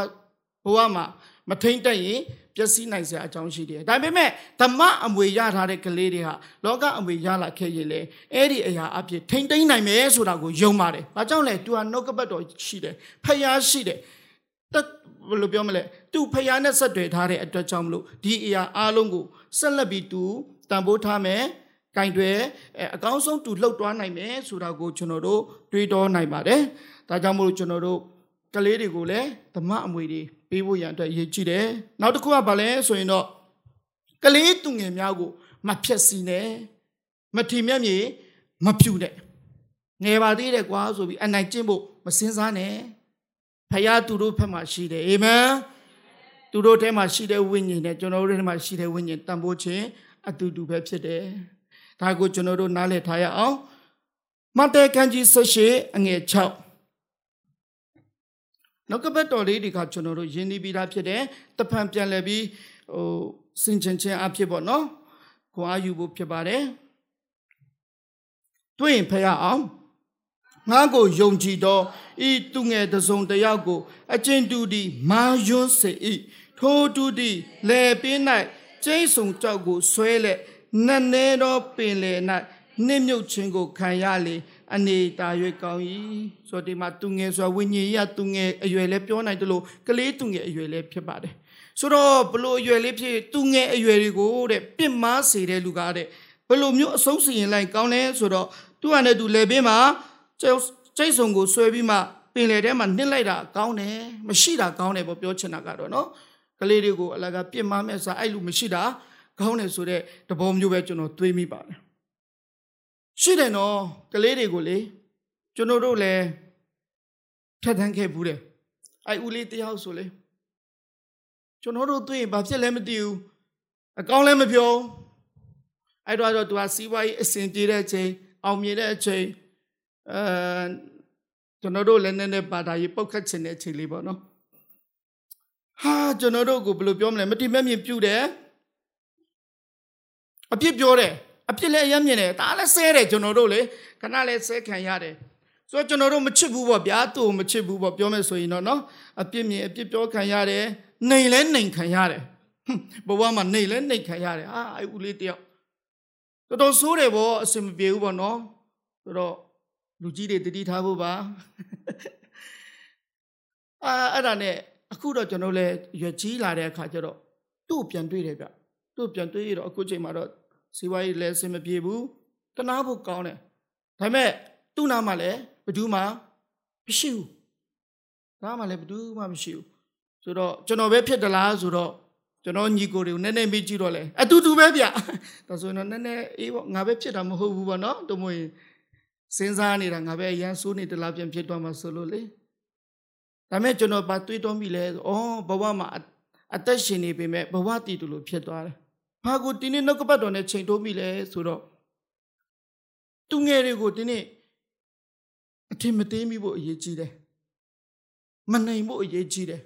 ဘဝမှာမထိမ့်တက်ရင်ပျက်စီးနိုင်စရာအကြောင်းရှိတယ်ဒါပေမဲ့ဓမ္မအမွေရထားတဲ့ကလေးတွေဟာလောကအမွေရလာခဲ့ရင်လေအဲ့ဒီအရာအဖြစ်ထိမ့်သိမ့်နိုင်မယ်ဆိုတာကိုယုံပါတယ်ဘာကြောင့်လဲသူဟာနှုတ်ကပတ်တော်ရှိတယ်ဖျားရှိတယ်တက် ဘယ်လိုပြောမလဲသူဖျားနဲ့ဆက်တွေ့ထားတဲ့အတွက်ကြောင့်မလို့ဒီအရာအားလုံးကိုဆက်လက်ပြီးသူတန်ဖိုးထားမယ်ကင်တွေအကောင်းဆုံးသူလှုပ်သွားနိုင်မယ်ဆိုတာကိုကျွန်တော်တို့တွေးတောနိုင်ပါတယ်ဒါကြောင့်မို့လို့ကျွန်တော်တို့ကလေးတွေကိုလည်းဓမ္မအမွေတွေပေးဖို့ရန်အတွက်ရည်ကြည်တယ်နောက်တစ်ခုကဘာလဲဆိုရင်တော့ကလေးသူငယ်များကိုမဖြက်စီနဲ့မထီမြက်မြေမဖြူနဲ့ငယ်ပါသေးတယ်ကွာဆိုပြီးအနိုင်ကျင့်ဖို့မစင်စားနဲ့ ဖယားသူတို့ဘက်မှာရှိတယ်အာမင်သူတို့ထဲမှာရှိတဲ့ဝိညာဉ်နဲ့ကျွန်တော်တို့ထဲမှာရှိတဲ့ဝိညာဉ်တန်ဖိုးခြင်းအတူတူပဲဖြစ်တယ်ဒါကိုကျွန်တော်တို့နားလည်ထားရအောင်မဿဲခန်းကြီး18အငယ်6နောက်ကပတ်တော်လေးဒီကကျွန်တော်တို့ယဉ်နေပြီးသားဖြစ်တယ်တဖန်ပြန်လဲပြီးဟိုစင်ချင်ချင်းအဖြစ်ပေါ့နော်ခွန်အားယူဖို့ဖြစ်ပါတယ်တွေ့ရင်ဖရအောင် ငါကိုယုံကြည်သောဤသူငယ်တစုံတယောက်ကို အကျဉ်တူသည်မာယွန်းစေ၏ထိုတူသည်လေပင်း၌ကျိတ်ဆုံကြောက်ကိုဆွဲလက်နတ်နေသောပင်လေ၌နှိမ့်မြုပ်ခြင်းကိုခံရလေအနေတာ၍ကောင်း၏ဆိုတော့ဒီမှာသူငယ်ဆိုတာဝိညာဉ်ရသူငယ်အရွယ်လည်းပြောနိုင်တယ်လို့ကလေးသူငယ်အရွယ်လည်းဖြစ်ပါတယ်ဆိုတော့ဘလို့အရွယ်လေးဖြစ်သူငယ်အရွယ်တွေကိုတဲ့ပြစ်မှားစေတဲ့လူကတဲ့ဘလို့မျိုးအဆုံးစီရင်လိုက်ကောင်းလဲဆိုတော့သူကလည်းသူလေပင်မှာ ကျိတ်ဆုံကိုဆွဲပြီးမှပင်လေထဲမှာနစ်လိုက်တာကောင်းတယ်မရှိတာကောင်းတယ်ပေါ့ပြောချင်တာကတော့နော်ကလေးတွေကိုအလကပြစ်မှားမဲ့စားအဲ့လိုမရှိတာကောင်းတယ်ဆိုတဲ့သဘောမျိုးပဲကျွန်တော်တွေးမိပါတယ်ရှိတယ်နော်ကလေးတွေကိုလေကျွန်တော်တို့လည်းဖြတ်သန်းခဲ့ဘူးတယ်အဲ့ဦးလေးတယောက်ဆိုလေကျွန်တော်တို့တွေ့ရင်ဘာဖြစ်လဲမသိဘူးအကောင်းလည်းမပြောအဲ့တော့တော့သူကစီးပွားရေးအဆင်ပြေတဲ့အချိန်အောင်မြင်တဲ့အချိန် အဲကျွန်တော်တို့လည်းနည်းနည်းပါတာရေးပုတ်ခတ်ချင်တဲ့အချိန်လေးပေါ့နော်ဟာကျွန်တော်တို့ကိုဘယ်လိုပြောမလဲမတိမဲ့မြင်ပြုတ်တယ်အပြစ်ပြောတယ်အပြစ်လည်းအယမ်းမြင်တယ်ဒါလည်းဆဲတယ်ကျွန်တော်တို့လေခဏလည်းဆဲခံရတယ်ဆိုတော့ကျွန်တော်တို့မချစ်ဘူးပေါ့ဗျာသူ့ကိုမချစ်ဘူးပေါ့ပြောမယ်ဆိုရင်တော့နော်အပြစ်မြင်အပြစ်ပြောခံရတယ်နှိမ်လဲနှိမ်ခံရတယ်ဟွန်းဘဝမှာနှိမ်လဲနှိမ်ခံရတယ်အာအဲ့ဦးလေးတယောက်တော်တော်ဆိုးတယ်ပေါ့အစင်မပြေဘူးပေါ့နော်ဆိုတော့ လူကြီးတွေတတိထားဖို့ပါအာအဲ့ဒါနဲ့အခုတော့ကျွန်တော်လည်းရွက်ကြီးလာတဲ့အခါကျတော့သူ့ကိုပြန်တွေ့တယ်ဗျသူ့ကိုပြန်တွေ့ရတော့အခုချိန်မှာတော့စီဝါရေးလည်းအစင်မပြေဘူးတနာဖို့ကောင်းတယ်ဒါပေမဲ့သူ့နာမှာလည်းဘယ်သူမှမရှိဘူးနားမှာလည်းဘယ်သူမှမရှိဘူးဆိုတော့ကျွန်တော်ပဲဖြစ်သလားဆိုတော့ကျွန်တော်ညီကိုတွေကိုနည်းနည်းမေးကြည့်တော့လေအတူတူပဲဗျဒါဆိုရင်တော့နည်းနည်းအေးပေါ့ငါပဲဖြစ်တာမဟုတ်ဘူးပေါ့နော်တို့မို့ရင် စဉ်းစားနေတာငါပဲအရန်ဆိုးနေတလားပြန်ဖြစ်သွားမှာဆိုလို့လေဒါမဲ့ကျွန်တော်ပါတွေးတော့မိလဲဆိုဩဘဝမှာအသက်ရှင်နေပေမဲ့ဘဝတည်တူလို့ဖြစ်သွားတယ်ဘာကိုဒီနေ့နှုတ်ကပတ်တော်နဲ့ချိန်တိုးမိလဲဆိုတော့သူငယ်တွေကိုဒီနေ့အထင်မသေးမိဖို့အရေးကြီးတယ်မနိုင်ဖို့အရေးကြီးတယ်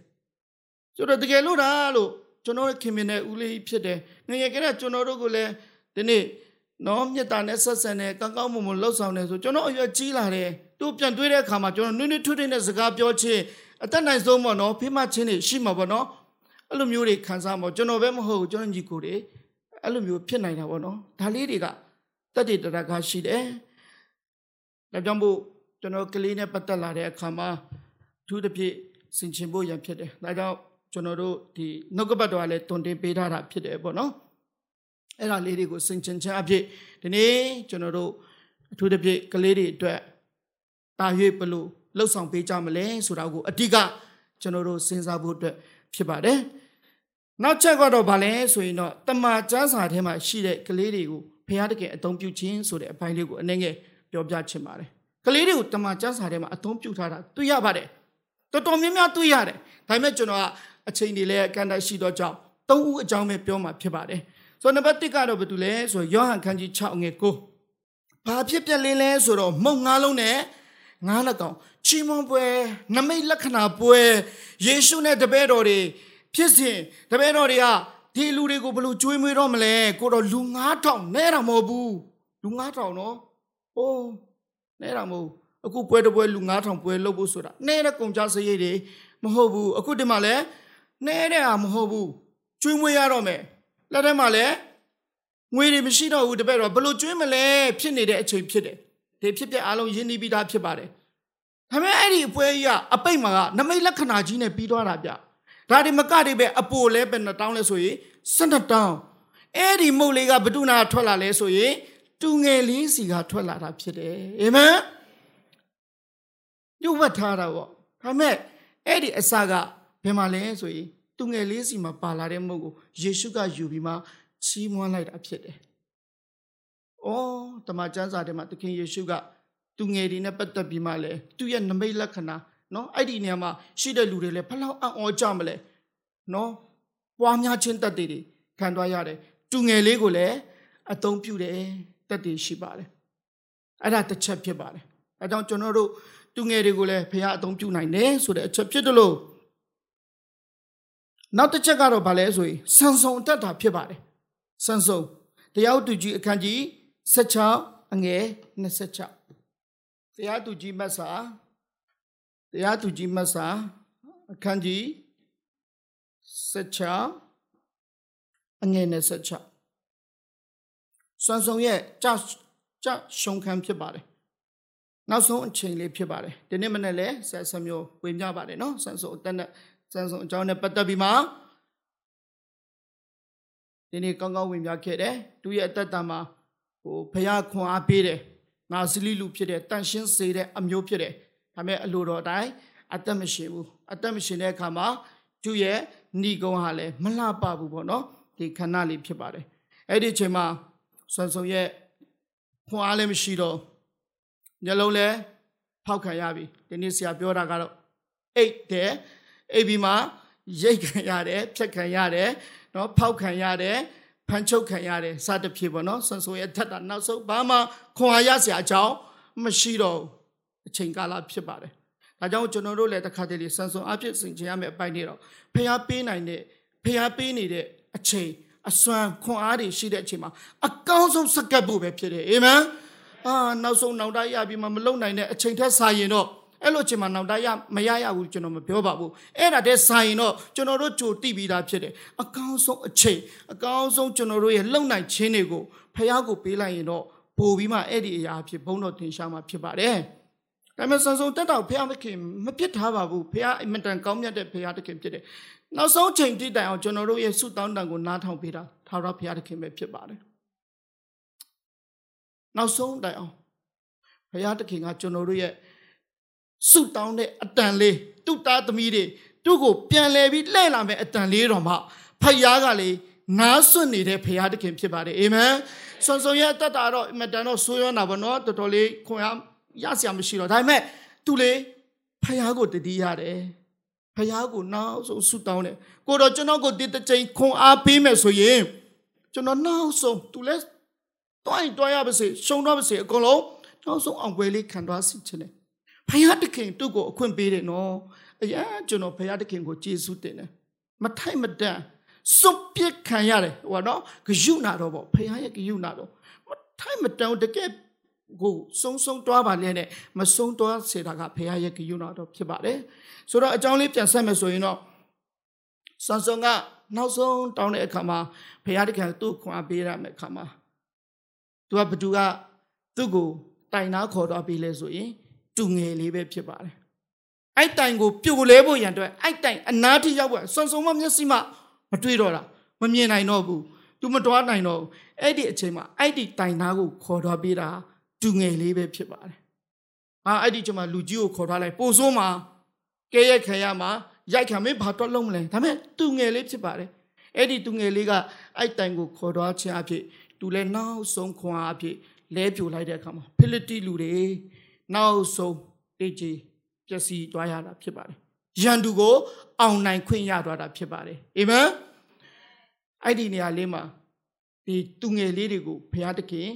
ဆိုတော့တကယ်လို့ဒါလို့ကျွန်တော်ခင်မင်းနဲ့ဦးလေးဖြစ်တယ်ငယ်ငယ်ကလေးကျွန်တော်တို့ကိုလည်းဒီနေ့ နော်မြတ်တာနဲ့ဆက်ဆံတယ်ကောင်းကောင်းမွန်မွန်လှုပ်ဆောင်တယ်ဆိုကျွန်တော်အရွယ်ကြီးလာတယ်သူပြန်တွေးတဲ့အခါမှာကျွန်တော်နွေ့နွေ့ထွတ်ထွတ်နဲ့စကားပြောချင်းအသက်နိုင်ဆုံးပေါ့နော်ဖိမချင်းတွေရှိမှာပေါ့နော်အဲ့လိုမျိုးတွေခံစားမှာကျွန်တော်ပဲမဟုတ်ဘူးကျွန်တော်ညီကိုတွေအဲ့လိုမျိုးဖြစ်နိုင်တာပေါ့နော်ဒါလေးတွေကတတ္တိတရကရှိတယ်ဒါကြောင့်မို့ကျွန်တော်ကလေးနဲ့ပတ်သက်လာတဲ့အခါမှာအထူးသဖြင့်ဆင်ခြင်ဖို့ရန်ဖြစ်တယ်ဒါကြောင့်ကျွန်တော်တို့ဒီနှုတ်ကပတ်တော်ကလည်းတွင်တင်ပေးထားတာဖြစ်တယ်ပေါ့နော် အဲ့ဒါလေးတွေကိုဆင်ခြင်ခြင်းအဖြစ်ဒီနေ့ကျွန်တော်တို့အထူးသဖြင့်ကလေးတွေအတွက်တာ၍ဘလို့လှုပ်ဆောင်ပေးကြမလဲဆိုတာကိုအတိကကျွန်တော်တို့စဉ်းစားဖို့အတွက်ဖြစ်ပါတယ်နောက်ချက်ကတော့ဗာလဲဆိုရင်တော့တမန်ကျမ်းစာထဲမှာရှိတဲ့ကလေးတွေကိုဘုရားတကယ်အသုံးပြုခြင်းဆိုတဲ့အပိုင်းလေးကိုအနေငယ်ပြောပြချင်ပါတယ်ကလေးတွေကိုတမန်ကျမ်းစာထဲမှာအသုံးပြုထားတာတွေ့ရပါတယ်တော်တော်များများတွေ့ရတယ်ဒါပေမဲ့ကျွန်တော်ကအချိန်တွေလည်းအကန့်အသတ်ရှိတော့ကြောင့်သုံးဦးအကြောင်းပဲပြောမှာဖြစ်ပါတယ် ဆိုတော့နံပါတ်1ကတော့ဘာတူလဲဆိုတော့ယောဟန်ခန်းကြီး6ငယ်9ဘာဖြစ်ပြက်လင်းလဲဆိုတော့မုံငါးလုံးနဲ့ငါးလက်ကောင်ချီးမွမ်းပွဲနမိတ်လက္ခဏာပွဲယေရှုနဲ့တပည့်တော်တွေဖြစ်စဉ်တပည့်တော်တွေကဒီလူတွေကိုဘယ်လိုကြွေးမွေးတော့မလဲကိုတော့လူ9000နဲတာမဟုတ်ဘူးလူ9000နော်ဟိုးနဲတာမဟုတ်အခုပွဲတစ်ပွဲလူ9000ပွဲလုပ်ဖို့ဆိုတာနဲတဲ့ကုန်ကြစရိတ်တွေမဟုတ်ဘူးအခုဒီမှာလဲနဲတဲ့ဟာမဟုတ်ဘူးကျွေးမွေးရတော့မယ် လက်ထဲမှာလဲငွေတွေမရှိတော့ဘူးတပည့်တော်ဘယ်လိုကျွေးမလဲဖြစ်နေတဲ့အချိန်ဖြစ်တယ်ဒီဖြစ်ပြအားလုံးရင်းနှီးပြီးသားဖြစ်ပါတယ်ဒါပေမဲ့အဲ့ဒီအပွဲကြီးကအပိတ်မှာကနမိတ်လက္ခဏာကြီးနဲ့ပြီးသွားတာဗျဒါဒီမကတွေပဲအပိုလဲပဲနှစ်တောင်းလဲဆိုရင်12တောင်းအဲ့ဒီမုတ်လေးကဘဒုနာထွက်လာလဲဆိုရင်တူငယ်လေးစီကထွက်လာတာဖြစ်တယ်အာမင်ညှို့ဝတ်ထားတာပေါ့ဒါပေမဲ့အဲ့ဒီအစာကဘယ်မှာလဲဆိုရင် သူငယ်လေးစီမှာပါလာတဲ့မုတ်ကိုယေရှုကယူပြီးမှချီးမွမ်းလိုက်တာဖြစ်တယ်။အော်တမန်ကျမ်းစာထဲမှာသခင်ယေရှုကသူငယ်တွေနဲ့ပတ်သက်ပြီးမှလဲသူရဲ့နမိတ်လက္ခဏာနော်အဲ့ဒီနေရာမှာရှိတဲ့လူတွေလည်းဘလောက်အံ့ဩကြမလဲနော်ပွားများခြင်းတက်တွေခံသွားရတယ်သူငယ်လေးကိုလည်းအသုံးပြုတယ်တက်တွေရှိပါတယ်အဲ့ဒါတစ်ချက်ဖြစ်ပါတယ်အဲကြောင့်ကျွန်တော်တို့သူငယ်တွေကိုလည်းဖခင်အသုံးပြုနိုင်တယ်ဆိုတဲ့အချက်ဖြစ်တယ်လို့ နောက်တစ်ချက်ကတော့ဗာလဲဆိုရင်ဆန်ဆုံတက်တာဖြစ်ပါတယ်ဆန်ဆုံတရားသူကြီးအခန်းကြီး16အငယ်26တရားသူကြီးမတ်စာတရားသူကြီးမတ်စာအခန်းကြီး16အငယ်26ဆန်ဆုံရဲ့ကြကြရှုံခံဖြစ်ပါတယ်နောက်ဆုံးအချိန်လေးဖြစ်ပါတယ်ဒီနေ့မနေ့လဲဆက်ဆမျိုးဝေမျှပါတယ်နော်ဆန်ဆုံအတက်နဲ့ ဆန်ဆုံအကြောင်းနဲ့ပတ်သက်ပြီးမှဒီနေ့ကောင်းကောင်းဝင်ပြခဲ့တယ်သူရဲ့အသက်တာမှာဟိုဖခင်ခွန်အားပေးတယ်ငါဇလိလူဖြစ်တယ်တန်ရှင်းစေတဲ့အမျိုးဖြစ်တယ်ဒါပေမဲ့အလိုတော်အတိုင်းအသက်မရှင်ဘူးအသက်မရှင်တဲ့အခါမှာသူရဲ့ဏီကုံဟာလည်းမလှပဘူးပေါ့နော်ဒီခဏလေးဖြစ်ပါတယ်အဲ့ဒီအချိန်မှာဆွန်ဆုံရဲ့ခွန်အားလည်းမရှိတော့ညလုံးလဲဖောက်ခံရပြီဒီနေ့ဆရာပြောတာကတော့အိတ်တယ် အိတ်ပြီးမှရိတ်ခံရတယ်ဖြတ်ခံရတယ်နော်ဖောက်ခံရတယ်ဖန်ချုပ်ခံရတယ်စသဖြင့်ပေါ့နော်ဆွန်ဆိုရဲ့ထက်တာနောက်ဆုံးဘာမှခွန်အားရစရာအကြောင်းမရှိတော့အချိန်ကာလဖြစ်ပါတယ်ဒါကြောင့်ကျွန်တော်တို့လည်းတစ်ခါတလေဆန်ဆုံအဖြစ်ဆင်ခြင်ရမယ့်အပိုင်းတွေတော့ဖျားပေးနိုင်တဲ့ဖျားပေးနေတဲ့အချိန်အစွမ်းခွန်အားတွေရှိတဲ့အချိန်မှာအကောင်းဆုံးစက္ကပ်ဖို့ပဲဖြစ်တယ်အာမင်အာနောက်ဆုံးနောက်တရပြီးမှမလုံနိုင်တဲ့အချိန်ထက်စာရင်တော့ အဲ့လိုချိန်မှာနောက်တရမရရဘူးကျွန်တော်မပြောပါဘူးအဲ့ဒါတည်းစာရင်တော့ကျွန်တော်တို့ကြိုတိပြီးသားဖြစ်တယ်အကောင်းဆုံးအချိန်အကောင်းဆုံးကျွန်တော်တို့ရဲ့လုံနိုင်ခြင်းတွေကိုဖះကိုပေးလိုက်ရင်တော့ပို့ပြီးမှအဲ့ဒီအရာအဖြစ်ဘုန်းတော်တင်ရှားမှာဖြစ်ပါတယ်ဒါပေမဲ့ဆန်ဆုံတက်တော့ဖះမခင်မပြစ်ထားပါဘူးဖះအင်မတန်ကောင်းမြတ်တဲ့ဖះတခင်ဖြစ်တယ်နောက်ဆုံးချိန်တိတိုင်အောင်ကျွန်တော်တို့ရဲ့ဆုတောင်းတန်ကိုနားထောင်ပေးတာထာဝရဘုရားသခင်ပဲဖြစ်ပါတယ်နောက်ဆုံးတိုင်အောင်ဘုရားသခင်ကကျွန်တော်တို့ရဲ့ ဆုတောင်းတဲ့အတန်လေးတုသားသမီးတွေသူ့ကိုပြန်လဲပြီးလှည့်လာမယ်အတန်လေးတော်မှဖယားကလေနားစွင့်နေတဲ့ဖယားသခင်ဖြစ်ပါတယ်အာမင်ဆွန်ဆွန်ရဲ့တတ်တာတော့အမတန်တော့ဆိုးရွားတာပေါ့နော်တော်တော်လေးခွန်အားရစရာမရှိတော့ဒါပေမဲ့သူလေဖယားကိုတတိရတယ်ဖယားကိုနောက်ဆုံးဆုတောင်းတယ်ကိုတော့ကျွန်တော်ကိုဒီတစ်ချိန်ခွန်အားပေးမယ်ဆိုရင်ကျွန်တော်နောက်ဆုံးသူလဲတွိုင်းတွိုင်းရပါစေရှုံတော့ပါစေအကုန်လုံးနောက်ဆုံးအောင်ပွဲလေးခံသွားစီခြင်းတယ် ဖယားတခင်သူ့ကိုအခွင့်ပေးတယ်နော်အရာကျွန်တော်ဖယားတခင်ကိုကျေးဇူးတင်တယ်မထိုက်မတန်စွန့်ပစ်ခံရတယ်ဟိုနော်ဂယုနာတော့ပေါ့ဖယားရဲ့ဂယုနာတော့မထိုက်မတန်တကယ်ကိုစုံစုံတွားပါလဲနဲ့မစုံတွားစေတာကဖယားရဲ့ဂယုနာတော့ဖြစ်ပါတယ်ဆိုတော့အကြောင်းလေးပြန်ဆက်မယ်ဆိုရင်တော့ဆန်ဆုံကနောက်ဆုံးတောင်းတဲ့အခါမှာဖယားတခင်သူ့ခွန်အားပေးရမယ့်အခါမှာသူကဘသူကသူ့ကိုတိုင်နာခေါ်တော့ပြီးလဲဆိုရင် တူငယ်လေးပဲဖြစ်ပါတယ်အဲ့တိုင်ကိုပြိုလဲဖို့ရန်အတွက်အဲ့တိုင်အနာထိရောက်ဖို့ဆွန်ဆုံမမျက်စိမှမတွေ့တော့တာမမြင်နိုင်တော့ဘူးသူမတွားနိုင်တော့ဘူးအဲ့ဒီအချိန်မှာအဲ့ဒီတိုင်နာကိုခေါ်တော့ပေးတာတူငယ်လေးပဲဖြစ်ပါတယ်ဟာအဲ့ဒီချိန်မှာလူကြီးကိုခေါ်ထားလိုက်ပို့ဆိုးမှာကဲရက်ခံရမှာရိုက်ခံမင်းဘာတော့လုံးမလဲဒါပေမဲ့တူငယ်လေးဖြစ်ပါတယ်အဲ့ဒီတူငယ်လေးကအဲ့တိုင်ကိုခေါ်တော့ခြင်းအဖြစ်သူလည်းနောက်ဆုံးခွန်အားအဖြစ်လဲပြိုလိုက်တဲ့အခါမှာဖိလိတိလူတွေ နောက်ဆုံးတေးကြီးပျက်စီးသွားရတာဖြစ်ပါတယ်။ယန်သူကိုအောင်နိုင်ခွင့်ရသွားတာဖြစ်ပါတယ်။အာမင်။အဲ့ဒီနေရာလေးမှာဒီသူငယ်လေးတွေကိုဘုရားသခင်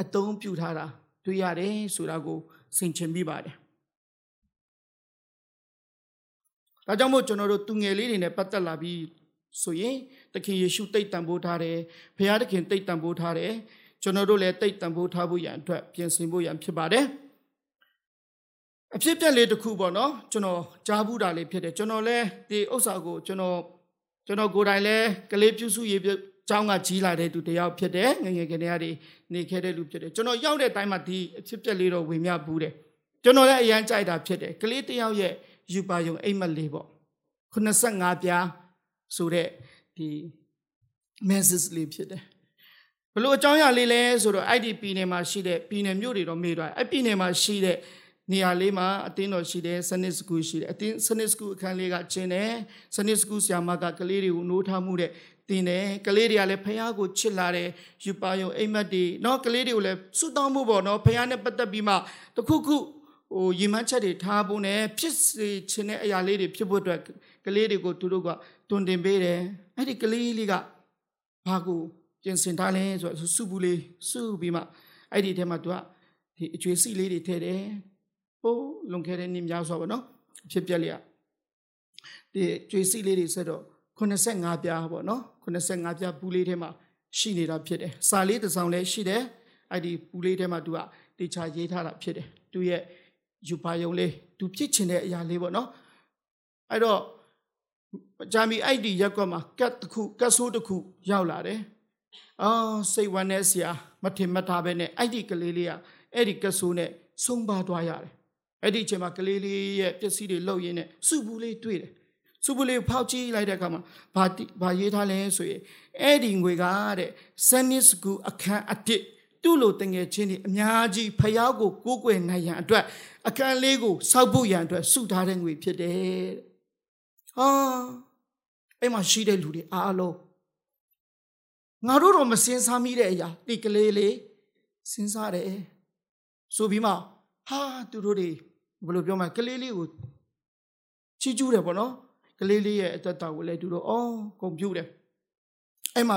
အသုံးပြုထားတာတွေ့ရတယ်ဆိုတာကိုဆင်ခြင်မိပါတယ်။ဒါကြောင့်မို့ကျွန်တော်တို့သူငယ်လေးတွေနဲ့ပတ်သက်လာပြီးဆိုရင်သခင်ယေရှုတိတ်တန်ဖိုးထားတယ်။ဘုရားသခင်တိတ်တန်ဖိုးထားတယ်။ကျွန်တော်တို့လည်းတိတ်တန်ဖိုးထားဖို့ရန်အတွက်ပြင်ဆင်ဖို့ရန်ဖြစ်ပါတယ်။ အဖြစ်ပြက်လေးတစ်ခုပေါ့နော်ကျွန်တော်ကြားဘူးတာလေးဖြစ်တယ်ကျွန်တော်လည်းဒီဥစ္စာကိုကျွန်တော်ကျွန်တော်ကိုယ်တိုင်လည်းကလေးပြုစုရေးကျောင်းကကြီးလာတဲ့သူတယောက်ဖြစ်တယ်ငငယ်ကနေရနေခဲ့တဲ့လူဖြစ်တယ်ကျွန်တော်ရောက်တဲ့တိုင်းမှာဒီအဖြစ်ပြက်လေးတော့ဝင်မြဘူးတယ်ကျွန်တော်လည်းအရန်ကြိုက်တာဖြစ်တယ်ကလေးတယောက်ရဲ့ယူပါယုံအိမ်မက်လေးပေါ့85ပြားဆိုတဲ့ဒီ message လေးဖြစ်တယ်ဘလို့အကြောင်းအရာလေးလဲဆိုတော့ IDP နယ်မှာရှိတဲ့ပြည်နယ်မြို့တွေတော့မေးသွားတယ်အဲ့ပြည်နယ်မှာရှိတဲ့ နေရာလေးမှာအတင်းတော်ရှိတယ်စနစ်စကူရှိတယ်အတင်းစနစ်စကူအခန်းလေးကကျင်းတယ်စနစ်စကူဆရာမကကလေးတွေကိုနိုးထားမှုတဲ့တင်တယ်ကလေးတွေကလည်းဖះကိုချစ်လာတယ်ယူပါယုံအိမ်မက်တွေเนาะကလေးတွေကိုလည်းစွတ်တောင်းမှုပေါ့เนาะဖះနဲ့ပတ်သက်ပြီးမှတခုခုဟိုရင်မချက်တွေထားဖို့ ਨੇ ဖြစ်စေခြင်းတဲ့အရာလေးတွေဖြစ်ဖို့အတွက်ကလေးတွေကိုသူတို့ကတွင်တင်ပေးတယ်အဲ့ဒီကလေးလေးကဘာကိုပြင်ဆင်ထားလဲဆိုတော့စုဘူးလေးစုပြီးမှအဲ့ဒီထဲမှာသူကဒီအကျွေးစီလေးတွေထည့်တယ် ဟိုးလွန်ခဲ့တဲ့နှစ်များစွာပေါ့နော်ဖြစ်ပြက်လေးอ่ะဒီကျွေးစီလေးတွေဆက်တော့85ပြားပေါ့နော်85ပြားပူလေးထဲမှာရှိနေတာဖြစ်တယ်စာလေးတစ်စောင်လည်းရှိတယ်အဲ့ဒီပူလေးထဲမှာသူကတေချာရေးထားတာဖြစ်တယ်သူရဲ့ယူပါယုံလေးသူဖြစ်ချင်တဲ့အရာလေးပေါ့နော်အဲ့တော့ဂျာမီအဲ့ဒီရက်ကွက်မှာကတ်တစ်ခုကတ်ဆိုးတစ်ခုရောက်လာတယ်အော်စိတ်ဝမ်းနေစရာမထင်မှတ်ထားပဲနဲ့အဲ့ဒီကလေးလေးကအဲ့ဒီကတ်ဆိုးနဲ့ဆုံးပါသွားရတယ် အဲ့ဒီအချိန်မှာကလေးလေးရဲ့ပစ္စည်းတွေလှုပ်ရင်းနဲ့စုဘူးလေးတွေ့တယ်စုဘူးလေးဖောက်ကြည့်လိုက်တဲ့အခါမှာဘာဘာရေးထားလဲဆိုရင်အဲ့ဒီငွေကတဲ့စနစ်စကူအခန်းအတစ်သူ့လိုတငယ်ချင်းတွေအများကြီးဖျားကိုကိုးကွယ်နိုင်ရန်အတွက်အခန်းလေးကိုစောက်ဖို့ရန်အတွက်စုထားတဲ့ငွေဖြစ်တယ်ဟာအဲ့မှာရှိတဲ့လူတွေအားလုံးငါတို့တော့မစင်စားမိတဲ့အရာတိကလေးလေးစဉ်းစားတယ်ဆိုပြီးမှဟာသူတို့တွေ ဘယ်လိုပြောမလဲကလေးလေးကိုချီးကျူးတယ်ပေါ့နော်ကလေးလေးရဲ့အသက်တာကိုလည်းသူတို့အော်ဂုံပြုတယ်အဲ့မှာ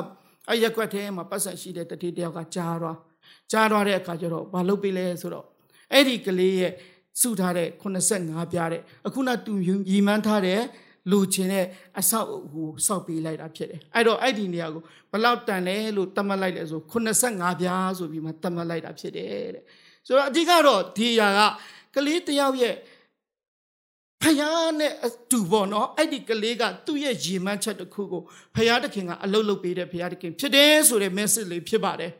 အဲ့ရက်ွက်ထဲမှာပတ်ဆက်ရှိတဲ့တတိတယောက်ကကြားသွားကြားသွားတဲ့အခါကျတော့ဘာလုပ်ပေးလဲဆိုတော့အဲ့ဒီကလေးရဲ့စုထားတဲ့85ပြားတဲ့အခုနသူရီမန်းထားတဲ့လူချင်းတဲ့အဆောက်အကိုစောက်ပေးလိုက်တာဖြစ်တယ်အဲ့တော့အဲ့ဒီနေရာကိုဘလောက်တန်လဲလို့တတ်မှတ်လိုက်လဲဆို85ပြားဆိုပြီးမှတတ်မှတ်လိုက်တာဖြစ်တယ်တဲ့ဆိုတော့အဓိကတော့ဒီຢာက ကလေးတယောက်ရဲ့ဖယားနဲ့အတူပေါ့နော်အဲ့ဒီကလေးကသူ့ရဲ့ရေမှန်းချက်တစ်ခုကိုဖယားတခင်ကအလုတ်လုတ်ပေးတဲ့ဖယားတခင်ဖြစ်တယ်ဆိုတဲ့ message လေးဖြစ်ပါတယ်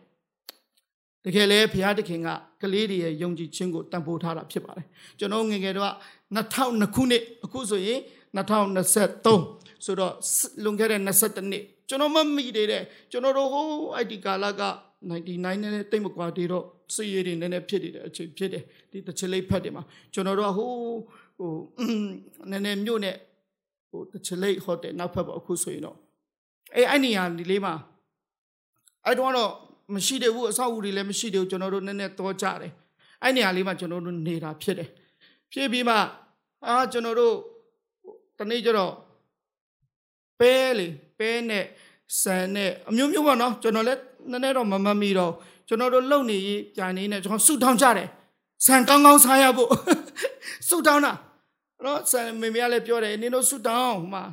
တကယ်လဲဘုရားသခင်ကကလေးတွေရဲ့ယုံကြည်ခြင်းကိုတန်ဖိုးထားတာဖြစ်ပါတယ်ကျွန်တော်ငယ်ငယ်တော့2002ခုနှစ်အခုဆိုရင်2023ဆိုတော့လွန်ခဲ့တဲ့22နှစ်ကျွန်တော်မမိသေးတဲ့ကျွန်တော်တို့ဟိုအဲ့ဒီကာလက 99နဲ့တိတ်မကွာသေးတော့စည်ရည်တွေနည်းနည်းဖြစ်နေတဲ့အချိန်ဖြစ်တယ်ဒီတချလိဖက်တွေမှာကျွန်တော်တို့ဟိုဟိုနည်းနည်းမြို့နဲ့ဟိုတချလိဟိုတယ်နောက်ဖက်ပေါ့အခုဆိုရင်တော့အဲအဲ့နေရာဒီလေးမှာအဲ့တော့တော့မရှိသေးဘူးအဆောက်အဦတွေလည်းမရှိသေးဘူးကျွန်တော်တို့နည်းနည်းတော့ကြတယ်အဲ့နေရာလေးမှာကျွန်တော်တို့နေတာဖြစ်တယ်ဖြစ်ပြီးမှအာကျွန်တော်တို့တနေ့ကျတော့ပဲလေပဲနဲ့ဆန်နဲ့အမျိုးမျိုးပေါ့နော်ကျွန်တော်လည်း နည်းနည်းတော့မမမီတော့ကျွန်တော်တို့လုံနေပြန်နေနဲ့ကျွန်တော်ဆူတောင်းကြတယ်ဆန်ကောင်းကောင်းစားရဖို့ဆူတောင်းတာအဲ့တော့ဆန်မေမေကလည်းပြောတယ်နင်တို့ဆူတောင်းဟိုမှာ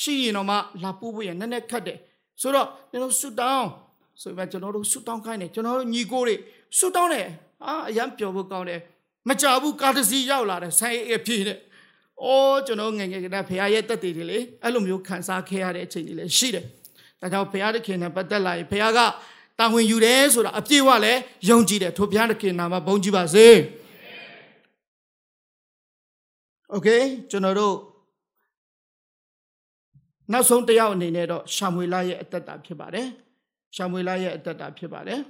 ရှိရင်တော့မှလာပို့ဖို့ရနည်းနည်းခတ်တယ်ဆိုတော့နင်တို့ဆူတောင်းဆိုပြီးကျွန်တော်တို့ဆူတောင်းခိုင်းတယ်ကျွန်တော်တို့ညီကိုတွေဆူတောင်းတယ်အာအရန်ပျော်ဖို့ကောင်းတယ်မကြဘူးကားတစ်စီးရောက်လာတယ်ဆိုင်အပြေးတဲ့အော်ကျွန်တော်ငယ်ငယ်ကတည်းကဖခင်ရဲ့တက်တည်တွေလေအဲ့လိုမျိုးခံစားခဲ့ရတဲ့အချိန်တွေလည်းရှိတယ်ဒါကြောင့်ဖခင်တခင်နဲ့ပတ်သက်လာရင်ဖခင်က တာဝန်ယူတယ်ဆိုတာအပြည့်ဝလဲယုံကြည်တယ်ထိုဘုရားသခင်နာမဘုန်းကြီးပါစေ။ Okay ကျွန်တော်တို့နောက်ဆုံးတစ်ယောက်အနေနဲ့တော့ရှာမွေလာရဲ့အသက်တာဖြစ်ပါတယ်။ရှာမွေလာရဲ့အသက်တာဖြစ်ပါတယ်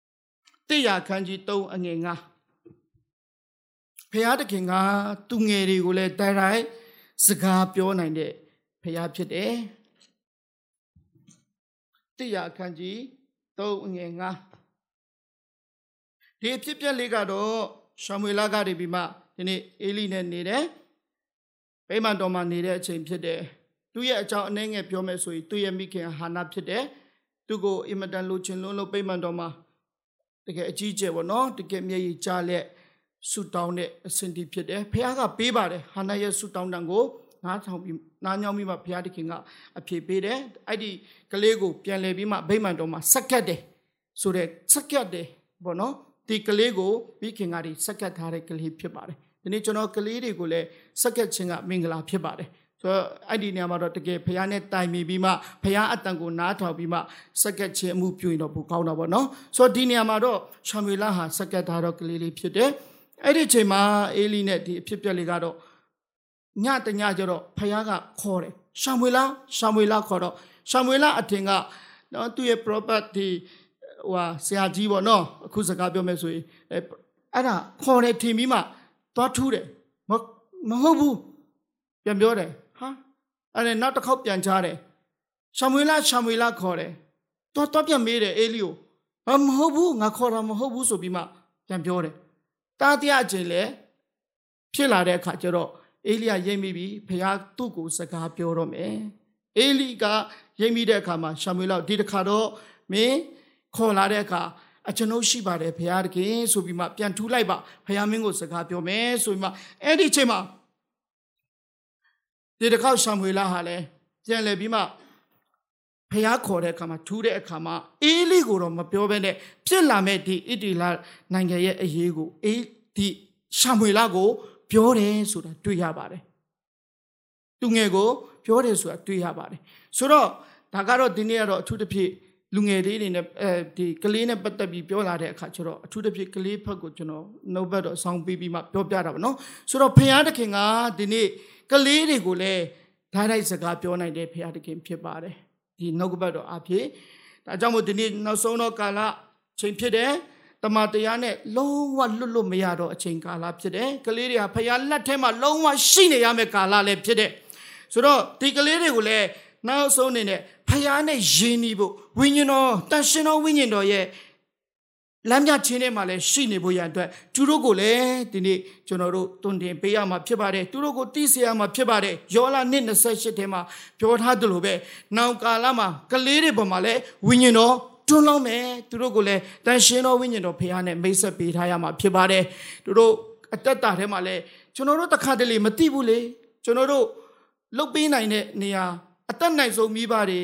။တိရခန်းကြီး3အငယ်9ဖရာသခင်ကသူငယ်တွေကိုလည်းတိုင်တိုင်စကားပြောနိုင်တဲ့ဖရာဖြစ်တယ်။တိရခန်းကြီး 3အငယ်9ဒီအဖြစ်ပြက်လေးကတော့ရှာမွေလာကတည်းပြီးမှဒီနေ့အေလိနဲ့နေတယ်ဗိမာန်တော်မှာနေတဲ့အချိန်ဖြစ်တယ်သူ့ရဲ့အကြောင်းအနှဲငယ်ပြောမယ်ဆိုရင်သူ့ရဲ့မိခင်ဟာနာဖြစ်တယ်သူကိုအင်မတန်လိုချင်လွန်းလို့ဗိမာန်တော်မှာတကယ်အကြီးကျယ်ပေါ့နော်တကယ်မျက်ရည်ကျလက်ဆူတောင်းတဲ့အဆင့်တီဖြစ်တယ်ဖခင်ကပေးပါတယ်ဟာနာရဲ့ဆူတောင်းတန်ကို နားထောင်ပြီးနားညောင်းပြီးမှဘုရားသခင်ကအဖြေပေးတယ်အဲ့ဒီကလေးကိုပြန်လဲပြီးမှဗိမာန်တော်မှာဆက်ကတ်တယ်ဆိုတဲ့ဆက်ကတ်တယ်ပေါ့နော်ဒီကလေးကိုမိခင်ကဒီဆက်ကတ်ထားတဲ့ကလေးဖြစ်ပါတယ်ဒီနေ့ကျွန်တော်ကလေးတွေကိုလည်းဆက်ကတ်ခြင်းကမင်္ဂလာဖြစ်ပါတယ်ဆိုတော့အဲ့ဒီနေရာမှာတော့တကယ်ဖခင်နဲ့တိုင်ပင်ပြီးမှဖခင်အတန်ကိုနားထောင်ပြီးမှစက္ကက်ချင်းအမှုပြုရင်တော့ပိုကောင်းတာပေါ့နော်ဆိုတော့ဒီနေရာမှာတော့ရှမွေလဟာစက္ကက်ထားတော့ကလေးလေးဖြစ်တယ်အဲ့ဒီချိန်မှာအေလီနဲ့ဒီအဖြစ်ပြက်လေးကတော့ ညတညကျတော့ဖခင်ကခေါ်တယ်ရှမွေလရှမွေလခေါ်တော့ရှမွေလအထင်ကနော်သူ့ရဲ့ property ဟိုဆရာကြီးပေါ့နော်အခုစကားပြောမယ်ဆိုရင်အဲ့ဒါခေါ်တယ်ထင်ပြီးမှသွားထူးတယ်မဟုတ်ဘူးပြန်ပြောတယ်ဟာအဲ့ဒါနောက်တစ်ခေါက်ပြန်ချတယ်ရှမွေလရှမွေလခေါ်တယ်တော့တော့ပြန်မေးတယ်အေလီကိုမဟုတ်ဘူးငါခေါ်တာမဟုတ်ဘူးဆိုပြီးမှပြန်ပြောတယ်တာတရားချင်းလေဖြစ်လာတဲ့အခါကျတော့ အေလိယရိပ်မိပြီးဖခင်သူ့ကိုစကားပြောတော့မယ်အေလိကရိပ်မိတဲ့အခါမှာရှမွေလဒီတစ်ခါတော့မင်းခေါ်လာတဲ့အခါအကျွန်ုပ်ရှိပါတယ်ဘုရားတခင်ဆိုပြီးမှပြန်ထူလိုက်ပါဘုရားမင်းကိုစကားပြောမယ်ဆိုပြီးမှအဲ့ဒီအချိန်မှာဒီတစ်ခေါက်ရှမွေလာဟာလည်းပြန်လဲပြီးမှဖះခေါ်တဲ့အခါမှာထူးတဲ့အခါမှာအေးလေးကိုတော့မပြောဘဲနဲ့ဖြစ်လာမဲ့ဒီအီတီလာနိုင်ငံရဲ့အရေးကိုအေးဒီရှမွေလာကို ပြောတယ်ဆိုတာတွေ့ရပါတယ်သူငယ်ကိုပြောတယ်ဆိုတာတွေ့ရပါတယ်ဆိုတော့ဒါကတော့ဒီနေ့ကတော့အထူးသဖြင့်လူငယ်လေးတွေနဲ့အဲဒီကလေးနဲ့ပတ်သက်ပြီးပြောလာတဲ့အခါကျတော့အထူးသဖြင့်ကလေးဖက်ကိုကျွန်တော်နှုတ်ဘက်တော့ဆောင်းပေးပြီးမှပြောပြတာပါနော်ဆိုတော့ဖះတခင်ကဒီနေ့ကလေးတွေကိုလည်းဓာတ်လိုက်စကားပြောနိုင်တဲ့ဖះတခင်ဖြစ်ပါတယ်ဒီနှုတ်ကပတ်တော်အဖြစ်ဒါကြောင့်မို့ဒီနေ့နောက်ဆုံးတော့ကာလချိန်ဖြစ်တယ် တမန်တရားနဲ့လုံးဝလွတ်လွတ်မရတော့အချိန်ကာလဖြစ်တယ်ကလေးတွေကဖះလက်ထဲမှာလုံးဝရှိနေရမယ့်ကာလလည်းဖြစ်တယ်ဆိုတော့ဒီကလေးတွေကိုလည်းနောက်ဆုံးအနေနဲ့ဖះနဲ့ယဉ်နီးဖို့ဝိညာဉ်တော်တန်ရှင်တော်ဝိညာဉ်တော်ရဲ့လမ်းပြချင်းထဲမှာလည်းရှိနေဖို့ရန်အတွက်သူတို့ကိုလည်းဒီနေ့ကျွန်တော်တို့တွင်တင်ပေးရမှာဖြစ်ပါတယ်သူတို့ကိုသိစေရမှာဖြစ်ပါတယ်ယောလာနှစ်28ထဲမှာပြောထားသလိုပဲနောင်ကာလမှာကလေးတွေပေါ်မှာလည်းဝိညာဉ်တော် တွန်းလောင်းမယ်သူတို့ကိုလည်းတန်ရှင်တော်ဝိညာဉ်တော်ဖခင်နဲ့မိတ်ဆက်ပေးထားရမှာဖြစ်ပါတယ်သူတို့အတ္တတာထဲမှာလဲကျွန်တော်တို့တခါတလေမသိဘူးလေကျွန်တော်တို့လုတ်ပေးနိုင်တဲ့နေရာအသက်နိုင်ဆုံးမိဘတွေ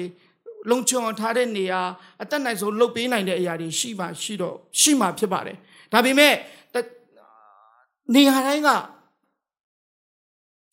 လုံချုံအောင်ထားတဲ့နေရာအသက်နိုင်ဆုံးလုတ်ပေးနိုင်တဲ့အရာတွေရှိမှရှိတော့ရှိမှဖြစ်ပါတယ်ဒါပေမဲ့နေရာတိုင်းက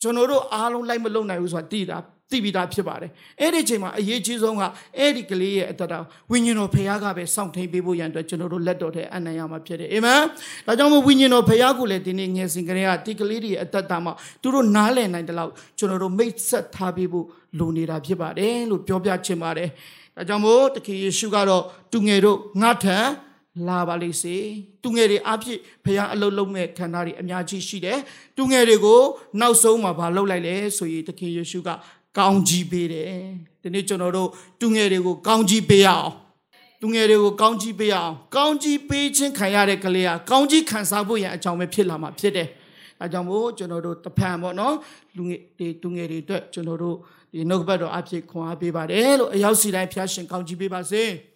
ကျွန်တော်တို့အားလုံးလိုက်မလုံနိုင်ဘူးဆိုတာသိတာ သိပြီးသားဖြစ်ပါတယ်အဲ့ဒီအချိန်မှာအရေးကြီးဆုံးကအဲ့ဒီကလေးရဲ့အတ္တတာဝိညာဉ်တော်ဖခင်ကပဲစောင့်ထိန်ပေးဖို့ရန်အတွက်ကျွန်တော်တို့လက်တော်ထဲအနံ့ရမှာဖြစ်တယ်အာမင်ဒါကြောင့်မို့ဝိညာဉ်တော်ဖခင်ကလည်းဒီနေ့ငယ်စဉ်ကလေးကဒီကလေးတွေရဲ့အတ္တတာမှာသူတို့နားလည်နိုင်တဲ့လောက်ကျွန်တော်တို့မိတ်ဆက်ထားပေးဖို့လိုနေတာဖြစ်ပါတယ်လို့ပြောပြချင်ပါတယ်ဒါကြောင့်မို့တခင်ယေရှုကတော့သူငယ်တို့ငါထံလာပါလိမ့်စေသူငယ်တွေအဖြစ်ဖခင်အလုံးလုံးမဲ့ခန္ဓာတွေအများကြီးရှိတယ်သူငယ်တွေကိုနောက်ဆုံးမှာဘာလုပ်လိုက်လဲဆိုရင်တခင်ယေရှုက ကောင်းကြီးပေးတယ်ဒီနေ့ကျွန်တော်တို့သူငယ်တွေကိုကောင်းကြီးပေးရအောင်သူငယ်တွေကိုကောင်းကြီးပေးရအောင်ကောင်းကြီးပေးခြင်းခံရတဲ့ကလေးကကောင်းကြီးခံစားဖို့ရန်အကြောင်းပဲဖြစ်လာမှာဖြစ်တယ်အဲကြောင့်မို့ကျွန်တော်တို့တဖန်ပေါ့နော်လူငယ်တွေသူငယ်တွေအတွက်ကျွန်တော်တို့ဒီနှုတ်ဘတ်တော်အဖြစ်ခွန်အားပေးပါတယ်လို့အရောက်စီတိုင်းဖျားရှင်ကောင်းကြီးပေးပါစေ။